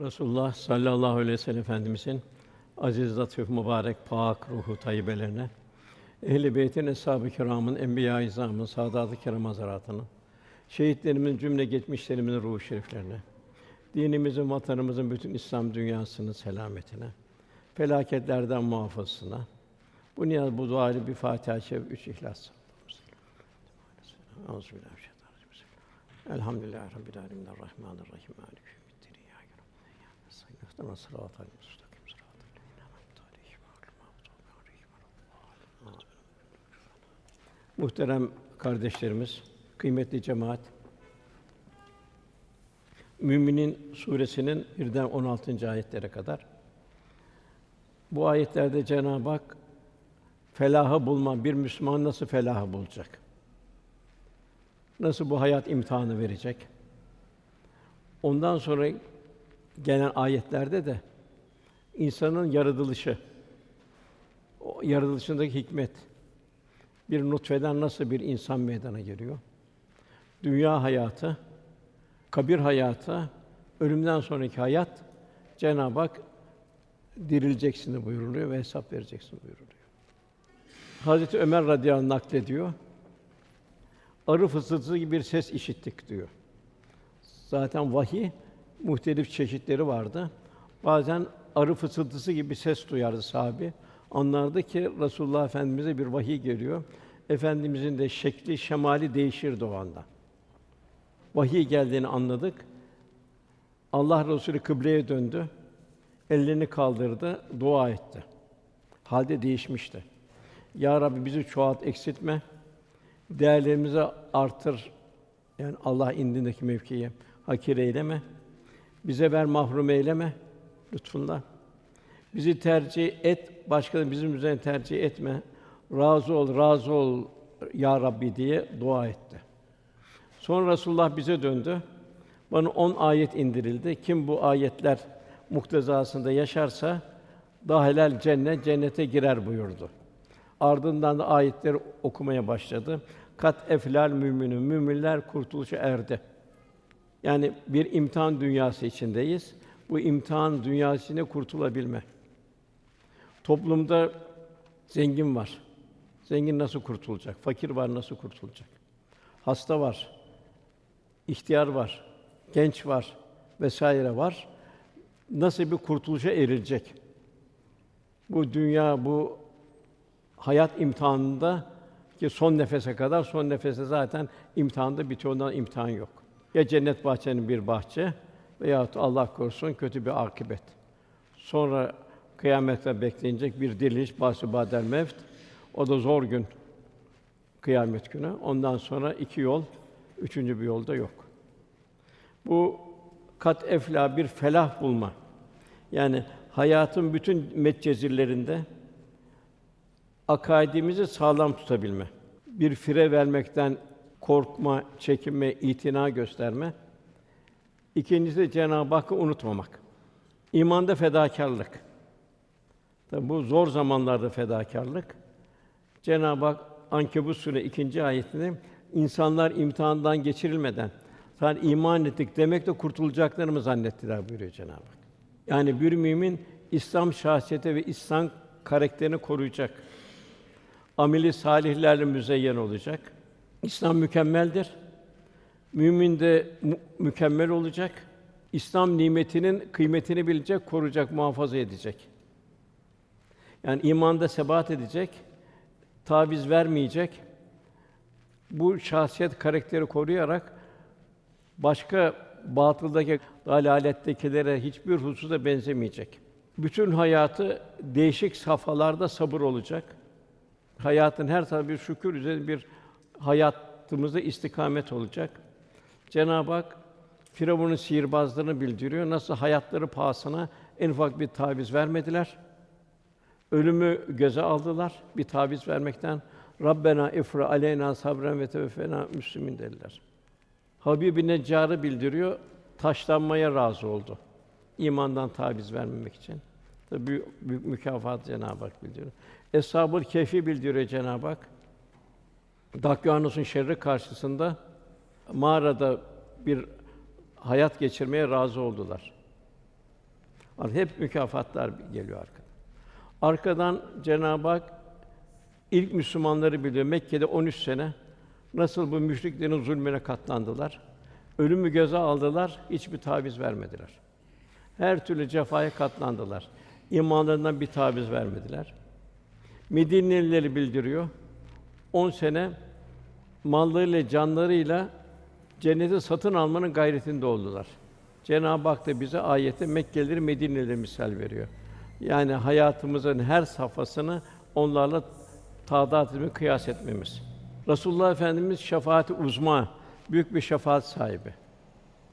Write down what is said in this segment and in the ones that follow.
Resulullah sallallahu aleyhi ve sellem Efendimizin aziz, latif, mübarek, pak ruhu tayyibelerine, ehl-i beytin, eshab-ı kiramın, enbiya-i izamın, saadat-ı kiram hazaratına, şehitlerimizin cümle geçmişlerimizin ruhu şeriflerine, dinimizin, vatanımızın bütün İslam dünyasının selametine, felaketlerden muhafazasına, bu niyaz, bu duayla bir Fatiha-i üç İhlas. Euzubillahimineşşeytanirracim. Elhamdülillahi Rabbil âlemin. Rahmanirrahim. Mâliki Sıratal lezîne en'amte aleyhim gayril mağdûbi aleyhim veleddâllîn. Muhterem kardeşlerimiz, kıymetli cemaat, Müminin suresinin birden 16. ayetlere kadar bu ayetlerde Cenab-ı Hak felahı bulma bir Müslüman nasıl felahı bulacak? Nasıl bu hayat imtihanı verecek? Ondan sonra gelen ayetlerde de insanın yaratılışı, o yaratılışındaki hikmet, bir nutfeden nasıl bir insan meydana geliyor? Dünya hayatı, kabir hayatı, ölümden sonraki hayat Cenab-ı Hak dirileceksin buyuruluyor ve hesap vereceksin buyuruluyor. Hazreti Ömer radıyallahu anh naklediyor. Arı fısıltısı gibi bir ses işittik diyor. Zaten vahiy muhtelif çeşitleri vardı. Bazen arı fısıltısı gibi ses duyardı sahabi. Anlardı ki Resulullah Efendimize bir vahiy geliyor. Efendimizin de şekli, şemali değişirdi o anda. Vahiy geldiğini anladık. Allah Resulü kıbleye döndü. Ellerini kaldırdı, dua etti. Halde değişmişti. Ya Rabbi bizi çoğalt, eksiltme. Değerlerimizi artır. Yani Allah indindeki mevkiyi hakir eyleme. Bize ver mahrum eyleme lütfunla. Bizi tercih et, başkalarını bizim üzerine tercih etme. Razı ol, razı ol ya Rabbi diye dua etti. Sonra Resulullah bize döndü. Bana on ayet indirildi. Kim bu ayetler muktezasında yaşarsa daha helal cennet cennete girer buyurdu. Ardından da ayetleri okumaya başladı. Kat eflal müminün müminler kurtuluşa erdi. Yani bir imtihan dünyası içindeyiz. Bu imtihan dünyası içinde kurtulabilme. Toplumda zengin var. Zengin nasıl kurtulacak? Fakir var nasıl kurtulacak? Hasta var. ihtiyar var. Genç var vesaire var. Nasıl bir kurtuluşa erilecek? Bu dünya bu hayat imtihanında ki son nefese kadar son nefese zaten imtihanda bitiyor ondan imtihan yok. Ya cennet bahçenin bir bahçe veyahut Allah korusun kötü bir akıbet. Sonra kıyamette bekleyecek bir diriliş bahsi badel mevt. O da zor gün kıyamet günü. Ondan sonra iki yol, üçüncü bir yolda yok. Bu kat efla bir felah bulma. Yani hayatın bütün metcezirlerinde akaidimizi sağlam tutabilme. Bir fire vermekten korkma, çekinme, itina gösterme. İkincisi Cenab-ı Hakk'ı unutmamak. İmanda fedakarlık. Tabi bu zor zamanlarda fedakarlık. Cenab-ı Hak Ankebut Sûre ikinci ayetinde insanlar imtihandan geçirilmeden sadece iman ettik demek de kurtulacaklarını zannettiler buyuruyor Cenab-ı Hak. Yani bir mümin İslam şahsiyeti ve İslam karakterini koruyacak. Ameli salihlerle müzeyyen olacak. İslam mükemmeldir. Mümin de mü- mükemmel olacak. İslam nimetinin kıymetini bilecek, koruyacak, muhafaza edecek. Yani imanda sebat edecek, taviz vermeyecek. Bu şahsiyet karakteri koruyarak başka batıldaki dalalettekilere hiçbir hususta benzemeyecek. Bütün hayatı değişik safhalarda sabır olacak. Hayatın her tarafı bir şükür üzerine bir hayatımızda istikamet olacak. Cenab-ı Hak Firavun'un sihirbazlarını bildiriyor. Nasıl hayatları pahasına en ufak bir taviz vermediler. Ölümü göze aldılar bir taviz vermekten. Rabbena ifra aleyna sabren ve teveffena müslimin dediler. Habib-i Neccar'ı bildiriyor. Taşlanmaya razı oldu. İmandan taviz vermemek için. Tabii büyük, büyük mükafat Cenab-ı Hak bildiriyor. Eshab-ı Kehf'i bildiriyor Cenab-ı Hak. Dakyanus'un şerri karşısında mağarada bir hayat geçirmeye razı oldular. Hep mükafatlar geliyor arkadan. Arkadan Cenab-ı Hak ilk Müslümanları biliyor. Mekke'de 13 sene nasıl bu müşriklerin zulmüne katlandılar. Ölümü göze aldılar, hiçbir taviz vermediler. Her türlü cefaya katlandılar. İmanlarından bir taviz vermediler. Medinelileri bildiriyor. 10 sene mallarıyla, canlarıyla cenneti satın almanın gayretinde oldular. Cenab-ı Hak da bize ayette Mekkelileri Medinelileri misal veriyor. Yani hayatımızın her safhasını onlarla tadat etme, kıyas etmemiz. Resulullah Efendimiz şefaati uzma, büyük bir şefaat sahibi.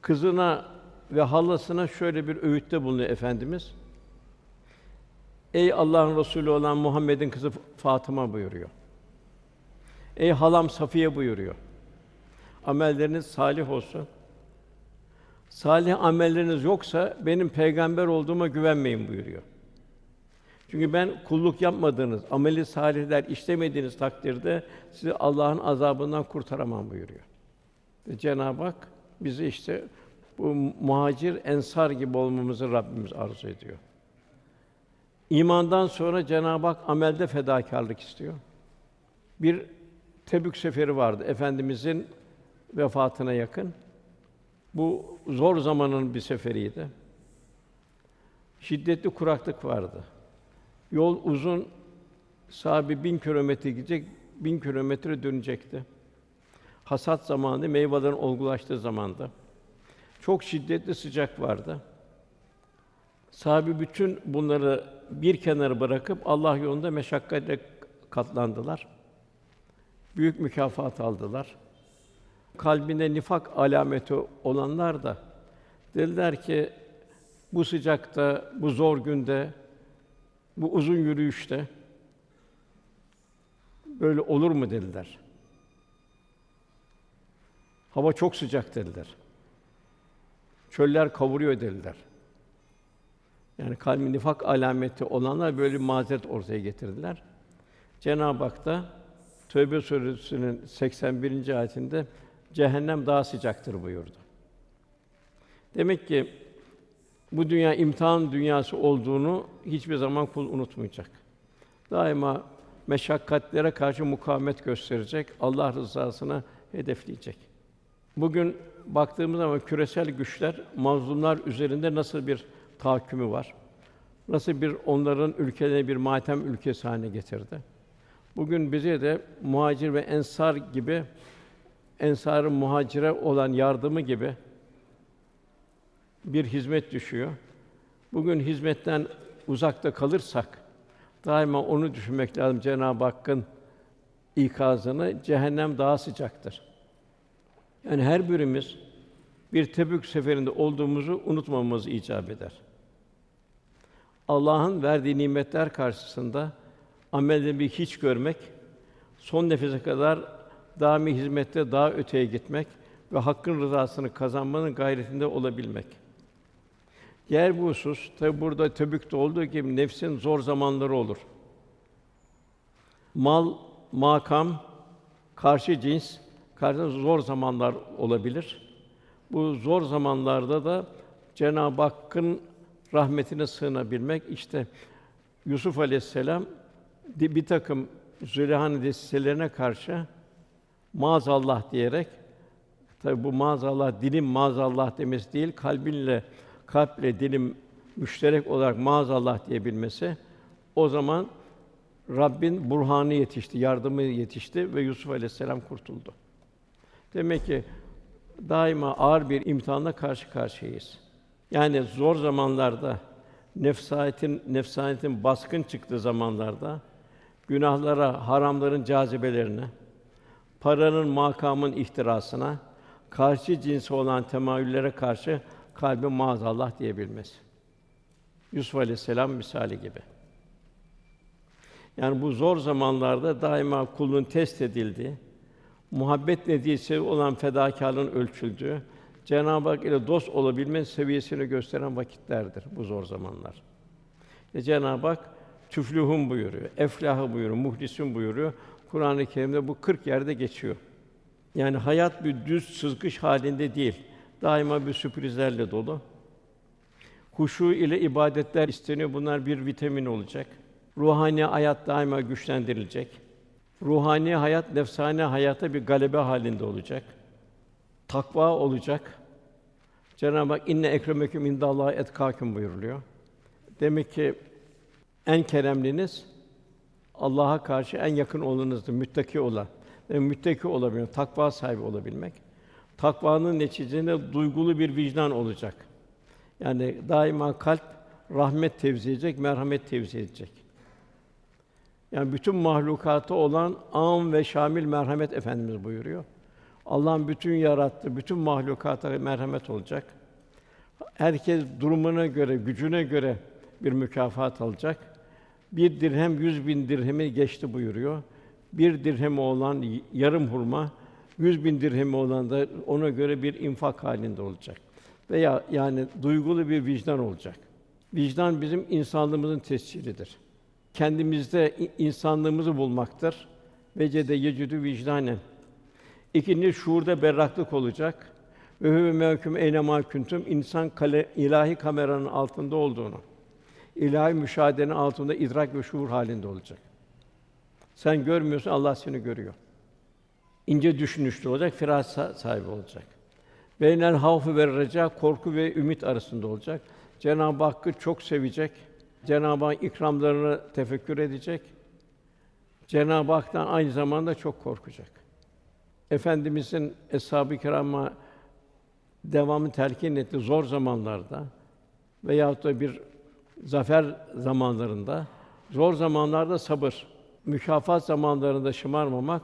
Kızına ve halasına şöyle bir öğütte bulunuyor efendimiz. Ey Allah'ın Resulü olan Muhammed'in kızı Fatıma buyuruyor. Ey halam Safiye buyuruyor. Amelleriniz salih olsun. Salih amelleriniz yoksa benim peygamber olduğuma güvenmeyin buyuruyor. Çünkü ben kulluk yapmadığınız, ameli salihler işlemediğiniz takdirde sizi Allah'ın azabından kurtaramam buyuruyor. Ve Cenab-ı Hak bizi işte bu muhacir ensar gibi olmamızı Rabbimiz arzu ediyor. İmandan sonra Cenab-ı Hak amelde fedakarlık istiyor. Bir Tebük seferi vardı efendimizin vefatına yakın. Bu zor zamanın bir seferiydi. Şiddetli kuraklık vardı. Yol uzun, sahibi bin kilometre gidecek, bin kilometre dönecekti. Hasat zamanı, meyvelerin olgulaştığı zamanda. Çok şiddetli sıcak vardı. Sahibi bütün bunları bir kenara bırakıp Allah yolunda meşakkatle katlandılar. Büyük mükafat aldılar. Kalbinde nifak alameti olanlar da dediler ki bu sıcakta, bu zor günde, bu uzun yürüyüşte böyle olur mu dediler. Hava çok sıcak dediler. Çöller kavuruyor dediler. Yani kalbi nifak alameti olanlar böyle bir mazeret ortaya getirdiler. Cenab-ı Hak da Tövbe suresinin 81. ayetinde cehennem daha sıcaktır buyurdu. Demek ki bu dünya imtihan dünyası olduğunu hiçbir zaman kul unutmayacak. Daima meşakkatlere karşı mukavemet gösterecek, Allah rızasına hedefleyecek. Bugün baktığımız zaman küresel güçler mazlumlar üzerinde nasıl bir tahakkümü var? Nasıl bir onların ülkelerine bir matem ülkesi haline getirdi? Bugün bize de muhacir ve ensar gibi ensarın muhacire olan yardımı gibi bir hizmet düşüyor. Bugün hizmetten uzakta kalırsak daima onu düşünmek lazım. Cenab-ı Hakk'ın ikazını cehennem daha sıcaktır. Yani her birimiz bir Tebük seferinde olduğumuzu unutmamamız icap eder. Allah'ın verdiği nimetler karşısında amelde bir hiç görmek, son nefese kadar daimi hizmette daha öteye gitmek ve hakkın rızasını kazanmanın gayretinde olabilmek. Diğer bu husus, tabi burada Tebük'te olduğu gibi nefsin zor zamanları olur. Mal, makam, karşı cins, karşı zor zamanlar olabilir. Bu zor zamanlarda da Cenab-ı Hakk'ın rahmetine sığınabilmek işte Yusuf Aleyhisselam bir takım Züleyha'nın desiselerine karşı maazallah diyerek tabi bu maazallah dilim maazallah demesi değil kalbinle kalple dilim müşterek olarak maazallah diyebilmesi o zaman Rabbin burhanı yetişti, yardımı yetişti ve Yusuf Aleyhisselam kurtuldu. Demek ki daima ağır bir imtihanla karşı karşıyayız. Yani zor zamanlarda nefsaniyetin nefsaniyetin baskın çıktığı zamanlarda günahlara, haramların cazibelerine, paranın, makamın ihtirasına, karşı cinsi olan temayüllere karşı kalbi maazallah diyebilmesi. Yusuf Aleyhisselam misali gibi. Yani bu zor zamanlarda daima kulun test edildiği, muhabbet neticesi olan fedakarlığın ölçüldüğü, Cenab-ı Hak ile dost olabilme seviyesini gösteren vakitlerdir bu zor zamanlar. Ve Cenab-ı Hak tüflühün buyuruyor, eflahı buyuruyor, muhlisun buyuruyor. Kur'an-ı Kerim'de bu 40 yerde geçiyor. Yani hayat bir düz sızgış halinde değil. Daima bir sürprizlerle dolu. Huşu ile ibadetler isteniyor. Bunlar bir vitamin olacak. Ruhani hayat daima güçlendirilecek. Ruhani hayat nefsani hayata bir galebe halinde olacak. Takva olacak. Cenab-ı Hak inne ekremeküm indallahi etkâküm buyuruluyor. Demek ki en keremliniz Allah'a karşı en yakın olanınızdır, müttaki olan. Yani müttaki olabilmek, takva sahibi olabilmek. Takvanın neticesinde duygulu bir vicdan olacak. Yani daima kalp rahmet tevzi edecek, merhamet tevzi edecek. Yani bütün mahlukata olan âm ve şamil merhamet efendimiz buyuruyor. Allah'ın bütün yarattığı bütün mahlukata merhamet olacak. Herkes durumuna göre, gücüne göre bir mükafat alacak. Bir dirhem yüz bin dirhemi geçti buyuruyor. Bir dirhem olan yarım hurma, yüz bin dirhemi olan da ona göre bir infak halinde olacak. Veya yani duygulu bir vicdan olacak. Vicdan bizim insanlığımızın tescilidir. Kendimizde insanlığımızı bulmaktır. Vecede yecüdü vicdanen. İkinci şuurda berraklık olacak. Ve huve mevküm eynemâ küntüm insan kale, ilahi kameranın altında olduğunu, ilahi müşahedenin altında idrak ve şuur halinde olacak. Sen görmüyorsun, Allah seni görüyor. İnce düşünüşlü olacak, firaset sahibi olacak. Beynel havfu ve reca korku ve ümit arasında olacak. Cenab-ı Hakk'ı çok sevecek. Cenab-ı Hak ikramlarını tefekkür edecek. Cenab-ı Hak'tan aynı zamanda çok korkacak. Efendimizin eshab-ı kirama devamlı telkin etti zor zamanlarda veyahut da bir zafer zamanlarında, zor zamanlarda sabır, mükafat zamanlarında şımarmamak,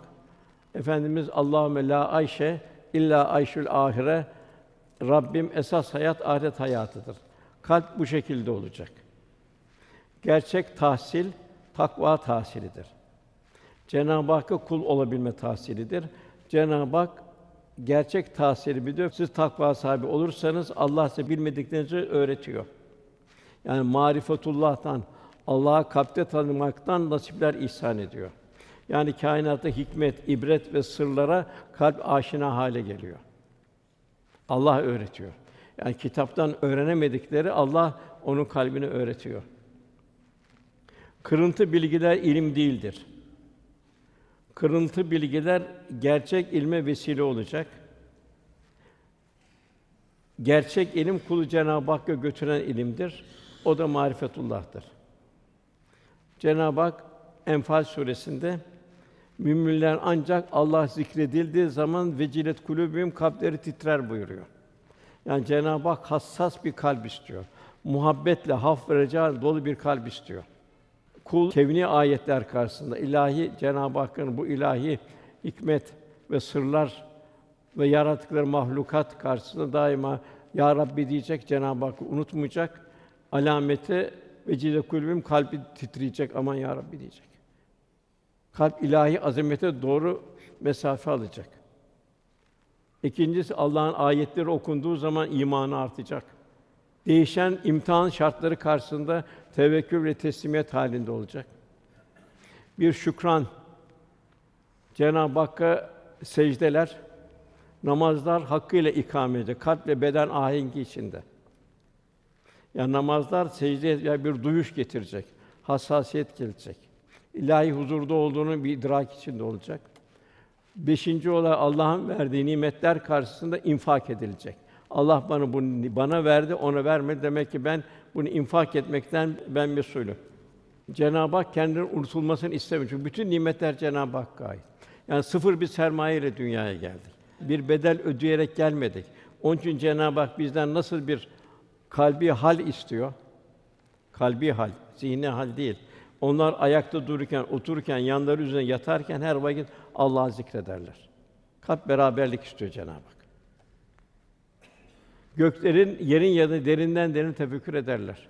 Efendimiz Allahümme la ayşe illa ayşül ahire Rabbim esas hayat ahiret hayatıdır. Kalp bu şekilde olacak. Gerçek tahsil takva tahsilidir. Cenab-ı Hakk'a kul olabilme tahsilidir. Cenab-ı Hak gerçek tahsili biliyor. Siz takva sahibi olursanız Allah size bilmediklerinizi öğretiyor. Yani marifetullah'tan, Allah'a kalpte tanımaktan nasipler ihsan ediyor. Yani kainatta hikmet, ibret ve sırlara kalp aşina hale geliyor. Allah öğretiyor. Yani kitaptan öğrenemedikleri Allah onun kalbini öğretiyor. Kırıntı bilgiler ilim değildir. Kırıntı bilgiler gerçek ilme vesile olacak. Gerçek ilim kulu Cenab-ı Hakk'a götüren ilimdir. O da marifetullah'tır. Cenab-ı Hak Enfal suresinde müminler ancak Allah zikredildiği zaman vecilet kulübüm kalpleri titrer buyuruyor. Yani Cenab-ı Hak hassas bir kalp istiyor. Muhabbetle, haf ve reca dolu bir kalp istiyor. Kul kevni ayetler karşısında ilahi Cenab-ı Hakk'ın bu ilahi hikmet ve sırlar ve yarattıkları mahlukat karşısında daima ya Rabbi diyecek Cenab-ı Hakk'ı unutmayacak. Alameti ve cile kulbüm kalbi titreyecek aman ya Rabbi diyecek. Kalp ilahi azamete doğru mesafe alacak. İkincisi Allah'ın ayetleri okunduğu zaman imanı artacak. Değişen imtihan şartları karşısında tevekkül ve teslimiyet halinde olacak. Bir şükran, Cenab-ı Hakk'a secdeler, namazlar hakkıyla ikame edecek, kalp ve beden ahengi içinde. Yani namazlar secdeye bir duyuş getirecek, hassasiyet gelecek. İlahi huzurda olduğunu bir idrak içinde olacak. Beşinci olarak Allah'ın verdiği nimetler karşısında infak edilecek. Allah bana bunu bana verdi, ona vermedi. Demek ki ben bunu infak etmekten ben mesulüm. Cenab-ı Hak kendinin unutulmasını istemiyor. Çünkü bütün nimetler Cenab-ı Hakk'a ait. Yani sıfır bir sermaye ile dünyaya geldik. Bir bedel ödeyerek gelmedik. Onun için Cenab-ı Hak bizden nasıl bir kalbi hal istiyor? Kalbi hal, zihni hal değil. Onlar ayakta dururken, otururken, yanları üzerine yatarken her vakit Allah'ı zikrederler. Kalp beraberlik istiyor Cenab-ı Hak. Göklerin, yerin yanı derinden derin tefekkür ederler.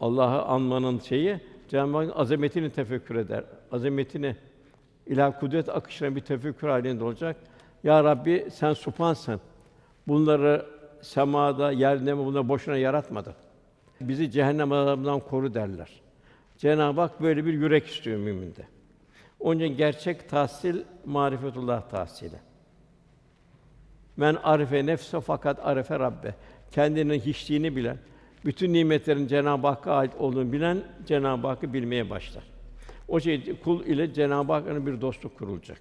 Allah'ı anmanın şeyi Cenab-ı Hakk'ın azametini tefekkür eder. Azametini ilah kudret akışına bir tefekkür halinde olacak. Ya Rabbi sen supansın. Bunları semada, yerde mi bunları boşuna yaratmadın. Bizi cehennem azabından koru derler. Cenab-ı Hak böyle bir yürek istiyor müminde. Onun için gerçek tahsil marifetullah tahsili. Men arife nefse fakat arife Rabbe. kendinin hiçliğini bilen, bütün nimetlerin Cenab-ı Hakk'a ait olduğunu bilen Cenab-ı Hakk'ı bilmeye başlar. O şey kul ile Cenab-ı Hakk'ın bir dostluk kurulacak.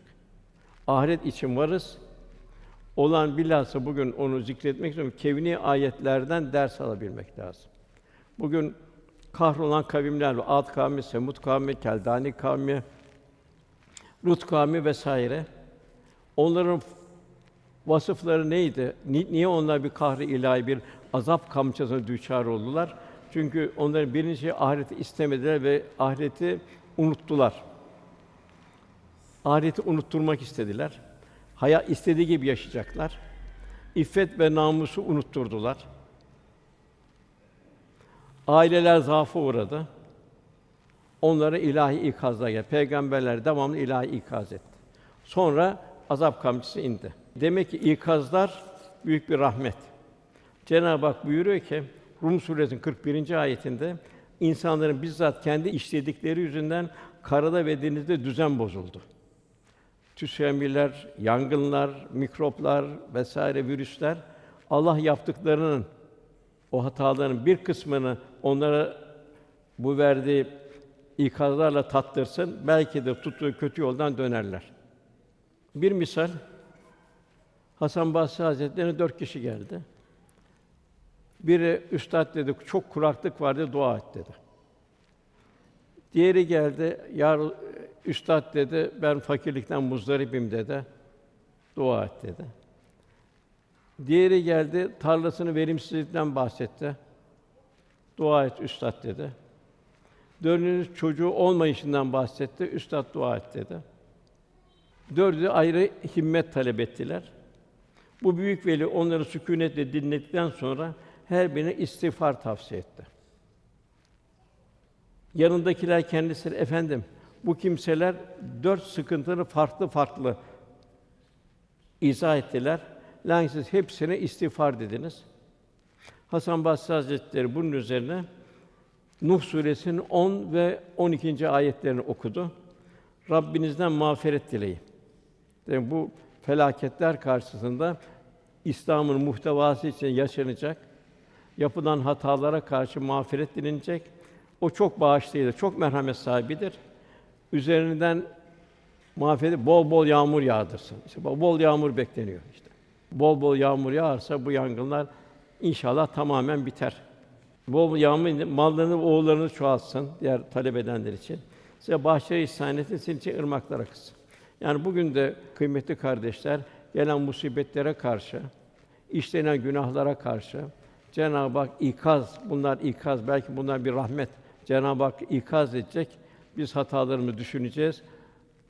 Ahiret için varız. Olan bilhassa bugün onu zikretmek istiyorum. Kevni ayetlerden ders alabilmek lazım. Bugün kahrolan kavimler var. Ad kavmi, Semud kavmi, Keldani kavmi, Lut kavmi vesaire. Onların vasıfları neydi? Niye onlar bir kahri ilahi bir azap kamçısına düçar oldular? Çünkü onların birinci ahireti istemediler ve ahireti unuttular. Ahireti unutturmak istediler. Hayat istediği gibi yaşayacaklar. İffet ve namusu unutturdular. Aileler zaafa uğradı. Onlara ilahi ikazla geldi. Peygamberler devamlı ilahi ikaz etti. Sonra azap kamçısı indi. Demek ki ikazlar büyük bir rahmet. Cenab-ı Hak buyuruyor ki Rum suresinin 41. ayetinde insanların bizzat kendi işledikleri yüzünden karada ve denizde düzen bozuldu. Tüsemiller, yangınlar, mikroplar vesaire virüsler Allah yaptıklarının o hataların bir kısmını onlara bu verdiği ikazlarla tattırsın, belki de tuttuğu kötü yoldan dönerler. Bir misal, Hasan Basri Hazretleri'ne dört kişi geldi. Biri üstad dedi, çok kuraklık vardı, dua et dedi. Diğeri geldi, ya üstad dedi, ben fakirlikten muzdaribim dedi. Dua et dedi. Diğeri geldi, tarlasını verimsizlikten bahsetti. Dua et üstad dedi. Dördüncü çocuğu olmayışından bahsetti. Üstad dua et dedi. Dördü ayrı himmet talep ettiler. Bu büyük veli onları sükûnetle dinledikten sonra her birine istiğfar tavsiye etti. Yanındakiler kendisine efendim bu kimseler dört sıkıntını farklı farklı izah ettiler. Lakin siz hepsine istiğfar dediniz. Hasan Basri Hazretleri bunun üzerine Nuh suresinin 10 ve 12. ayetlerini okudu. Rabbinizden mağfiret dileyin. Yani bu felaketler karşısında İslam'ın muhtevası için yaşanacak, yapılan hatalara karşı mağfiret dilenecek. O çok bağışlayıcı, çok merhamet sahibidir. Üzerinden mağfiret bol bol yağmur yağdırsın. İşte bol yağmur bekleniyor işte. Bol bol yağmur yağarsa bu yangınlar inşallah tamamen biter. Bol yağmur mallarını, oğullarını çoğaltsın diğer talep edenler için. Size bahçeyi ihsan etsin, sizin için ırmaklar akıtsın. Yani bugün de kıymetli kardeşler gelen musibetlere karşı, işlenen günahlara karşı Cenab-ı Hak ikaz, bunlar ikaz, belki bunlar bir rahmet. Cenab-ı Hak ikaz edecek. Biz hatalarımızı düşüneceğiz.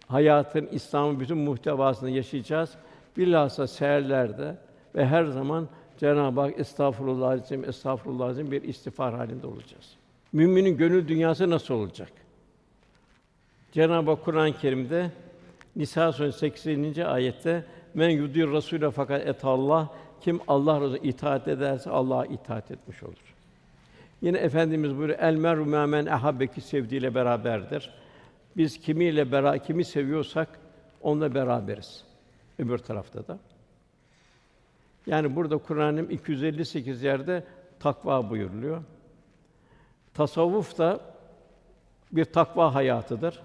Hayatın, İslam'ın bütün muhtevasını yaşayacağız. Bilhassa seherlerde ve her zaman Cenab-ı Hak estağfurullah azim, estağfurullah azim bir istiğfar halinde olacağız. Müminin gönül dünyası nasıl olacak? Cenab-ı Hak Kur'an-ı Kerim'de Nisa suresi 80. ayette men yudir rasûle fakat et Allah kim Allah razı itaat ederse Allah'a itaat etmiş olur. Yine efendimiz buyuruyor el meru men ahabbeki sevdiğiyle beraberdir. Biz kimiyle beraber kimi seviyorsak onunla beraberiz. Öbür tarafta da. Yani burada Kur'an'ın 258 yerde takva buyuruluyor. Tasavvuf da bir takva hayatıdır.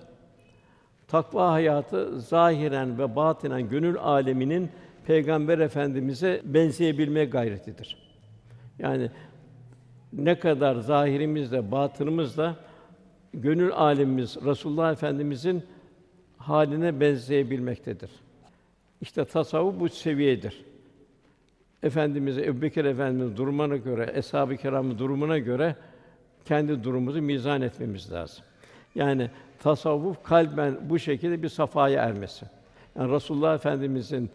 Takva hayatı zahiren ve batinen gönül aleminin Peygamber Efendimize benzeyebilme gayretidir. Yani ne kadar zahirimizle, batınımızla gönül alemimiz Resulullah Efendimizin haline benzeyebilmektedir. İşte tasavvuf bu seviyedir. Efendimiz Ebubekir Efendimiz durumuna göre, eshab-ı kiramın durumuna göre kendi durumumuzu mizan etmemiz lazım. Yani tasavvuf kalben bu şekilde bir safaya ermesi. Yani Resulullah Efendimizin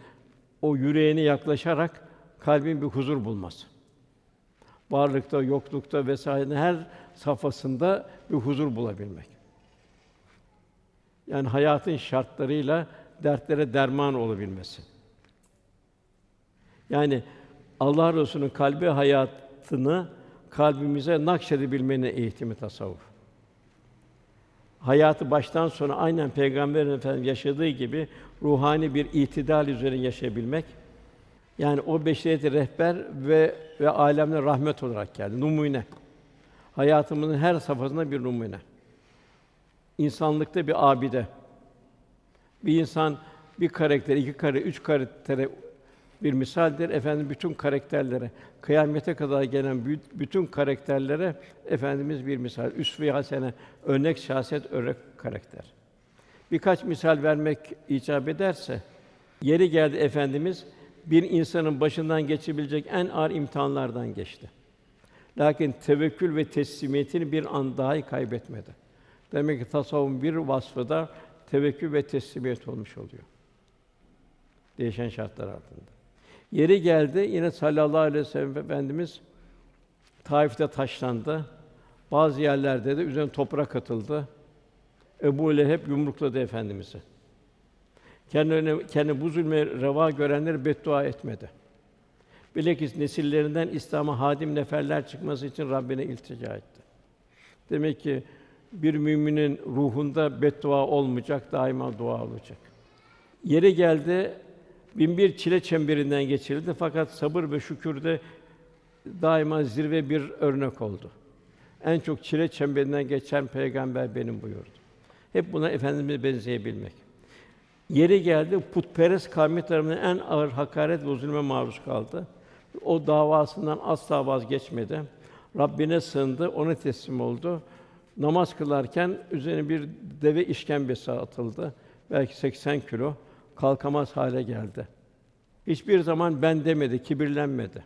o yüreğine yaklaşarak kalbin bir huzur bulması. Varlıkta, yoklukta vesaire her safhasında bir huzur bulabilmek. Yani hayatın şartlarıyla dertlere derman olabilmesi. Yani Allah Resulü'nün kalbi hayatını kalbimize nakşedebilmenin eğitimi tasavvuf. Hayatı baştan sona aynen Peygamber Efendimiz yaşadığı gibi ruhani bir itidal üzerine yaşayabilmek. Yani o beşeriyete rehber ve ve alemine rahmet olarak geldi. Numune. Hayatımızın her safhasında bir numune. İnsanlıkta bir abide. Bir insan bir karakter, iki kare, üç karaktere bir misaldir. Efendim bütün karakterlere, kıyamete kadar gelen büt- bütün karakterlere efendimiz bir misal. Üsve-i hasene, örnek şahsiyet, örnek karakter. Birkaç misal vermek icap ederse, yeri geldi efendimiz bir insanın başından geçebilecek en ağır imtihanlardan geçti. Lakin tevekkül ve teslimiyetini bir an dahi kaybetmedi. Demek ki tasavvufun bir vasfı da tevekkül ve teslimiyet olmuş oluyor. Değişen şartlar altında. Yeri geldi yine sallallahu aleyhi ve sellem efendimiz Taif'te taşlandı. Bazı yerlerde de üzerine toprak atıldı. Ebu Leheb yumrukladı efendimizi. Kendine kendi bu zulme reva görenler beddua etmedi. Bilakis nesillerinden İslam'a hadim neferler çıkması için Rabbine iltica etti. Demek ki bir müminin ruhunda beddua olmayacak, daima dua olacak. Yeri geldi, bin bir çile çemberinden geçirildi fakat sabır ve şükürde daima zirve bir örnek oldu. En çok çile çemberinden geçen peygamber benim buyurdu. Hep buna efendimize benzeyebilmek. Yeri geldi putperest kavmi tarafından en ağır hakaret ve zulme maruz kaldı. O davasından asla vazgeçmedi. Rabbine sığındı, ona teslim oldu. Namaz kılarken üzerine bir deve işkembesi atıldı. Belki 80 kilo kalkamaz hale geldi. Hiçbir zaman ben demedi, kibirlenmedi.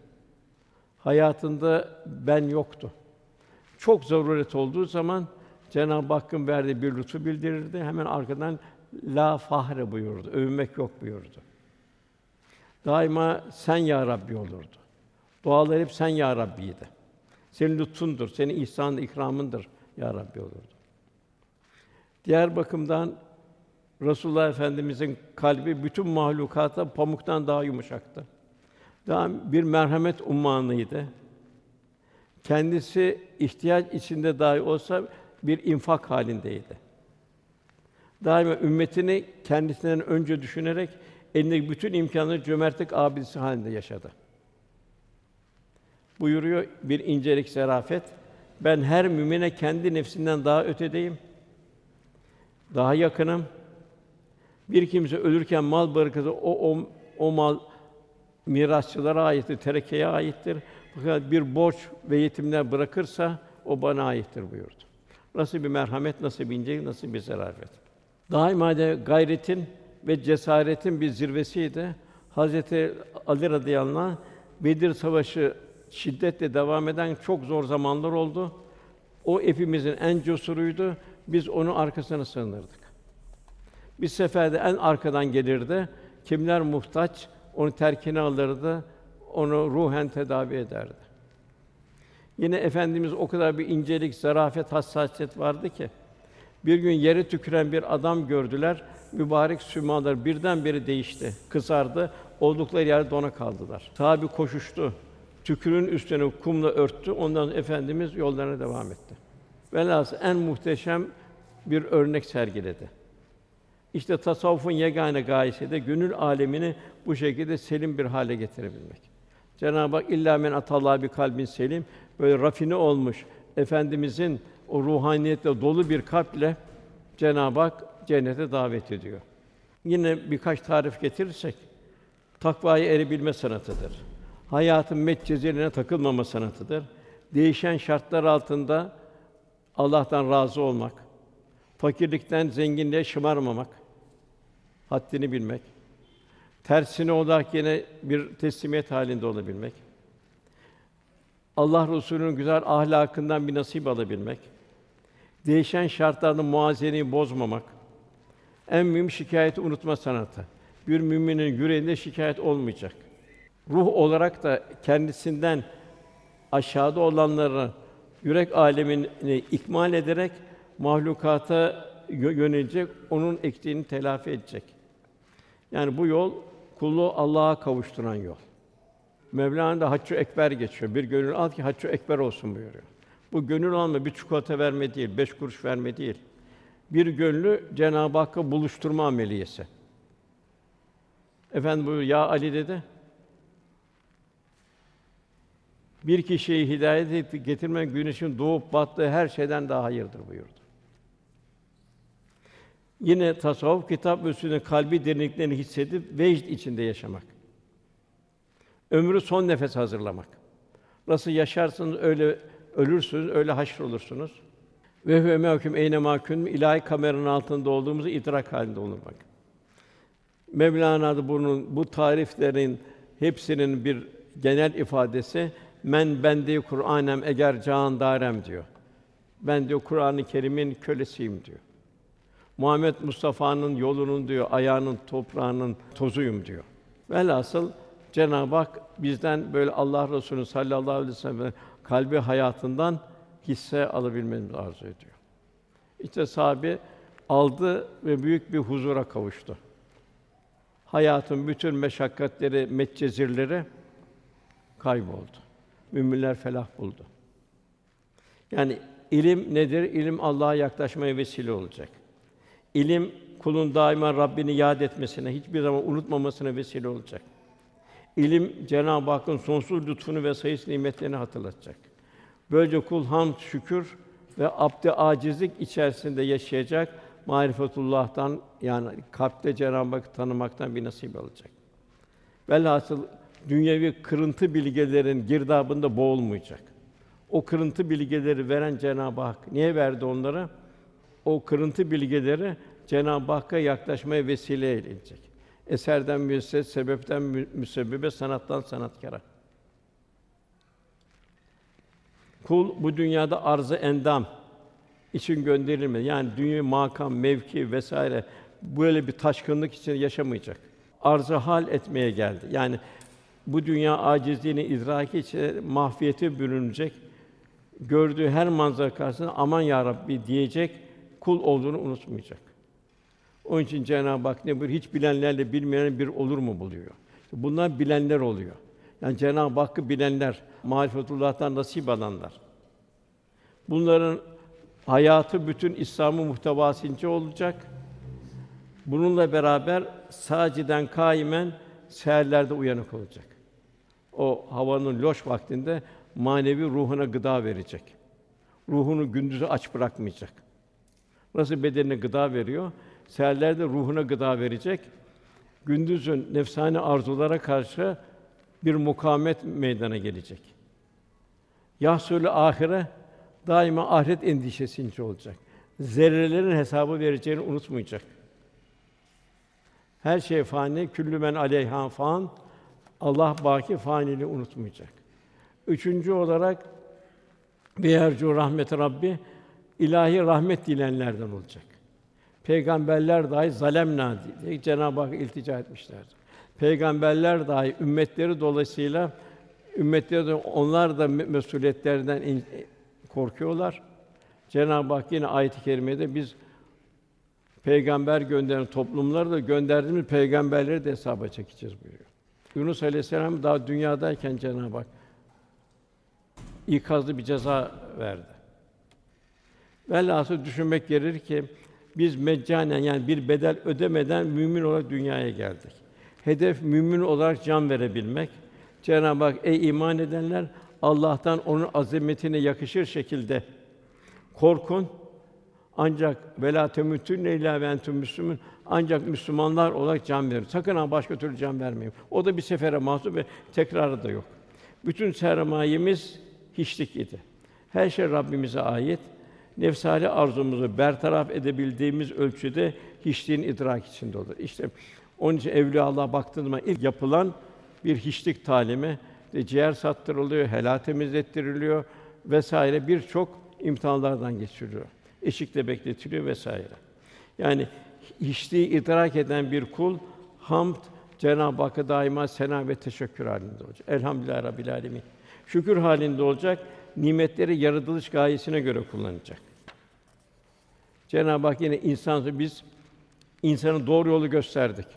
Hayatında ben yoktu. Çok zaruret olduğu zaman Cenab-ı Hakk'ın verdiği bir lütfu bildirirdi. Hemen arkadan la fahre buyurdu. Övünmek yok buyurdu. Daima sen ya Rabbi olurdu. Dualar hep sen ya Rabbiydi. Senin lütfundur, senin ihsan ikramındır ya Rabbi olurdu. Diğer bakımdan Resulullah Efendimizin kalbi bütün mahlukata pamuktan daha yumuşaktı. Daha bir merhamet ummanıydı. Kendisi ihtiyaç içinde dahi olsa bir infak halindeydi. Daima ümmetini kendisinden önce düşünerek elindeki bütün imkanları cömertlik abidesi halinde yaşadı. Buyuruyor bir incelik zarafet. Ben her mümine kendi nefsinden daha ötedeyim. Daha yakınım. Bir kimse ölürken mal bırakırsa o o, o mal mirasçılara aittir, terekeye aittir. Fakat bir borç ve yetimler bırakırsa o bana aittir buyurdu. Nasıl bir merhamet, nasıl bir incelik, nasıl bir zarafet. Daima de gayretin ve cesaretin bir zirvesiydi. Hazreti Ali radıyallahu anh Bedir Savaşı şiddetle devam eden çok zor zamanlar oldu. O hepimizin en cesuruydu. Biz onu arkasına sığınırdık. Bir seferde en arkadan gelirdi. Kimler muhtaç onu terkine alırdı. Onu ruhen tedavi ederdi. Yine efendimiz o kadar bir incelik, zarafet, hassasiyet vardı ki bir gün yere tüküren bir adam gördüler. Mübarek sümalar birdenbire değişti, kızardı. Oldukları yerde dona kaldılar. Sahabi koşuştu. Tükürün üstüne kumla örttü. Ondan efendimiz yollarına devam etti. Velhâsıl en muhteşem bir örnek sergiledi. İşte tasavvufun yegane gayesi de gönül alemini bu şekilde selim bir hale getirebilmek. Cenab-ı Hak illa men atallah bir kalbin selim böyle rafine olmuş efendimizin o ruhaniyetle dolu bir kalple Cenab-ı Hak cennete davet ediyor. Yine birkaç tarif getirirsek takvaya erebilme sanatıdır. Hayatın metcezeline takılmama sanatıdır. Değişen şartlar altında Allah'tan razı olmak, fakirlikten zenginliğe şımarmamak, haddini bilmek, tersine olarak yine bir teslimiyet halinde olabilmek, Allah Resulü'nün güzel ahlakından bir nasip alabilmek, değişen şartlarda muazeneyi bozmamak, en mühim şikayeti unutma sanatı. Bir müminin yüreğinde şikayet olmayacak. Ruh olarak da kendisinden aşağıda olanları yürek alemini ikmal ederek mahlukata yönelecek, onun ektiğini telafi edecek. Yani bu yol kulluğu Allah'a kavuşturan yol. Mevlana da haccı ekber geçiyor. Bir gönül al ki haccı ekber olsun buyuruyor. Bu gönül alma bir çikolata verme değil, beş kuruş verme değil. Bir gönlü Cenab-ı Hakk'a buluşturma ameliyesi. Efendim buyuruyor, ya Ali dedi. Bir kişiyi hidayet getirmen güneşin doğup battığı her şeyden daha hayırdır buyurdu. Yine tasavvuf kitap üstüne kalbi derinliklerini hissedip vecd içinde yaşamak. Ömrü son nefes hazırlamak. Nasıl yaşarsınız öyle ölürsünüz, öyle haşr olursunuz. Ve huve mehkum eyne mahkum ilahi kameranın altında olduğumuzu idrak halinde olmak. Mevlana da bunun bu tariflerin hepsinin bir genel ifadesi men bendi Kur'anem eğer can darem diyor. Ben diyor Kur'an-ı Kerim'in kölesiyim diyor. Muhammed Mustafa'nın yolunun diyor, ayağının toprağının tozuyum diyor. Velhasıl Cenab-ı Hak bizden böyle Allah Resulü sallallahu aleyhi ve sellem kalbi hayatından hisse alabilmemizi arzu ediyor. İşte sahabe aldı ve büyük bir huzura kavuştu. Hayatın bütün meşakkatleri, metcezirleri kayboldu. Müminler felah buldu. Yani ilim nedir? İlim Allah'a yaklaşmaya vesile olacak. İlim kulun daima Rabbini yad etmesine, hiçbir zaman unutmamasına vesile olacak. İlim Cenab-ı Hakk'ın sonsuz lütfunu ve sayıs nimetlerini hatırlatacak. Böylece kul hamd, şükür ve abd acizlik içerisinde yaşayacak. Marifetullah'tan yani kalpte Cenab-ı Hakk'ı tanımaktan bir nasip alacak. Velhasıl dünyevi kırıntı bilgelerin girdabında boğulmayacak. O kırıntı bilgeleri veren Cenab-ı Hak niye verdi onlara? O kırıntı bilgeleri Cenab-ı Hakk'a yaklaşmaya vesile edecek. Eserden müesses, sebepten müsebbebe, sanattan sanatkara. Kul bu dünyada arzı endam için gönderilmedi. Yani dünya makam, mevki vesaire böyle bir taşkınlık için yaşamayacak. Arzı hal etmeye geldi. Yani bu dünya acizliğini idraki için mahfiyete bürünecek. Gördüğü her manzara karşısında aman ya Rabbi diyecek, kul olduğunu unutmayacak. Onun için Cenab-ı Hak ne buyuruyor? Hiç bilenlerle bilmeyen bir olur mu buluyor. Bunlar bilenler oluyor. Yani Cenab-ı Hakk'ı bilenler, marifetullah'tan nasip alanlar. Bunların hayatı bütün İslam'ın muhtevasınca olacak. Bununla beraber saciden kaimen seherlerde uyanık olacak. O havanın loş vaktinde manevi ruhuna gıda verecek. Ruhunu gündüzü aç bırakmayacak. Nasıl bedenine gıda veriyor, seherlerde ruhuna gıda verecek. Gündüzün nefsani arzulara karşı bir mukamet meydana gelecek. Yahsulü ahire daima ahiret endişesince olacak. Zerrelerin hesabı vereceğini unutmayacak. Her şey fani, küllü men aleyha fan. Allah baki faniliği unutmayacak. Üçüncü olarak biyercu rahmet Rabbi ilahi rahmet dilenlerden olacak. Peygamberler dahi zalemna diye Cenab-ı Hak iltica etmişlerdir. Peygamberler dahi ümmetleri dolayısıyla ümmetleri de onlar da mesuliyetlerden korkuyorlar. Cenab-ı Hak yine ayet-i kerimede biz peygamber gönderen toplumları da gönderdiğimiz peygamberleri de hesaba çekeceğiz buyuruyor. Yunus Aleyhisselam daha dünyadayken Cenab-ı Hak ikazlı bir ceza verdi. Velhasıl düşünmek gerekir ki biz meccanen yani bir bedel ödemeden mümin olarak dünyaya geldik. Hedef mümin olarak can verebilmek. Cenab-ı Hak ey iman edenler Allah'tan onun azametine yakışır şekilde korkun. Ancak vela temütünne illa ve müslümün ancak Müslümanlar olarak can verin. Sakın ha başka türlü can vermeyin. O da bir sefere mahsus ve tekrarı da yok. Bütün sermayemiz hiçlik idi. Her şey Rabbimize ait. Nefsani arzumuzu bertaraf edebildiğimiz ölçüde hiçliğin idrak içinde olur. İşte onun için evliya Allah baktığında ilk yapılan bir hiçlik talimi, de ciğer sattırılıyor, helal temizlettiriliyor vesaire birçok imtihanlardan geçiriliyor. Eşikte bekletiliyor vesaire. Yani hiçliği idrak eden bir kul hamd Cenab-ı Hakk'a daima sena ve teşekkür halinde olacak. Elhamdülillah Rabbil alemin. Şükür halinde olacak. Nimetleri yaratılış gayesine göre kullanacak. Cenab-ı Hak yine insan biz insanı doğru yolu gösterdik.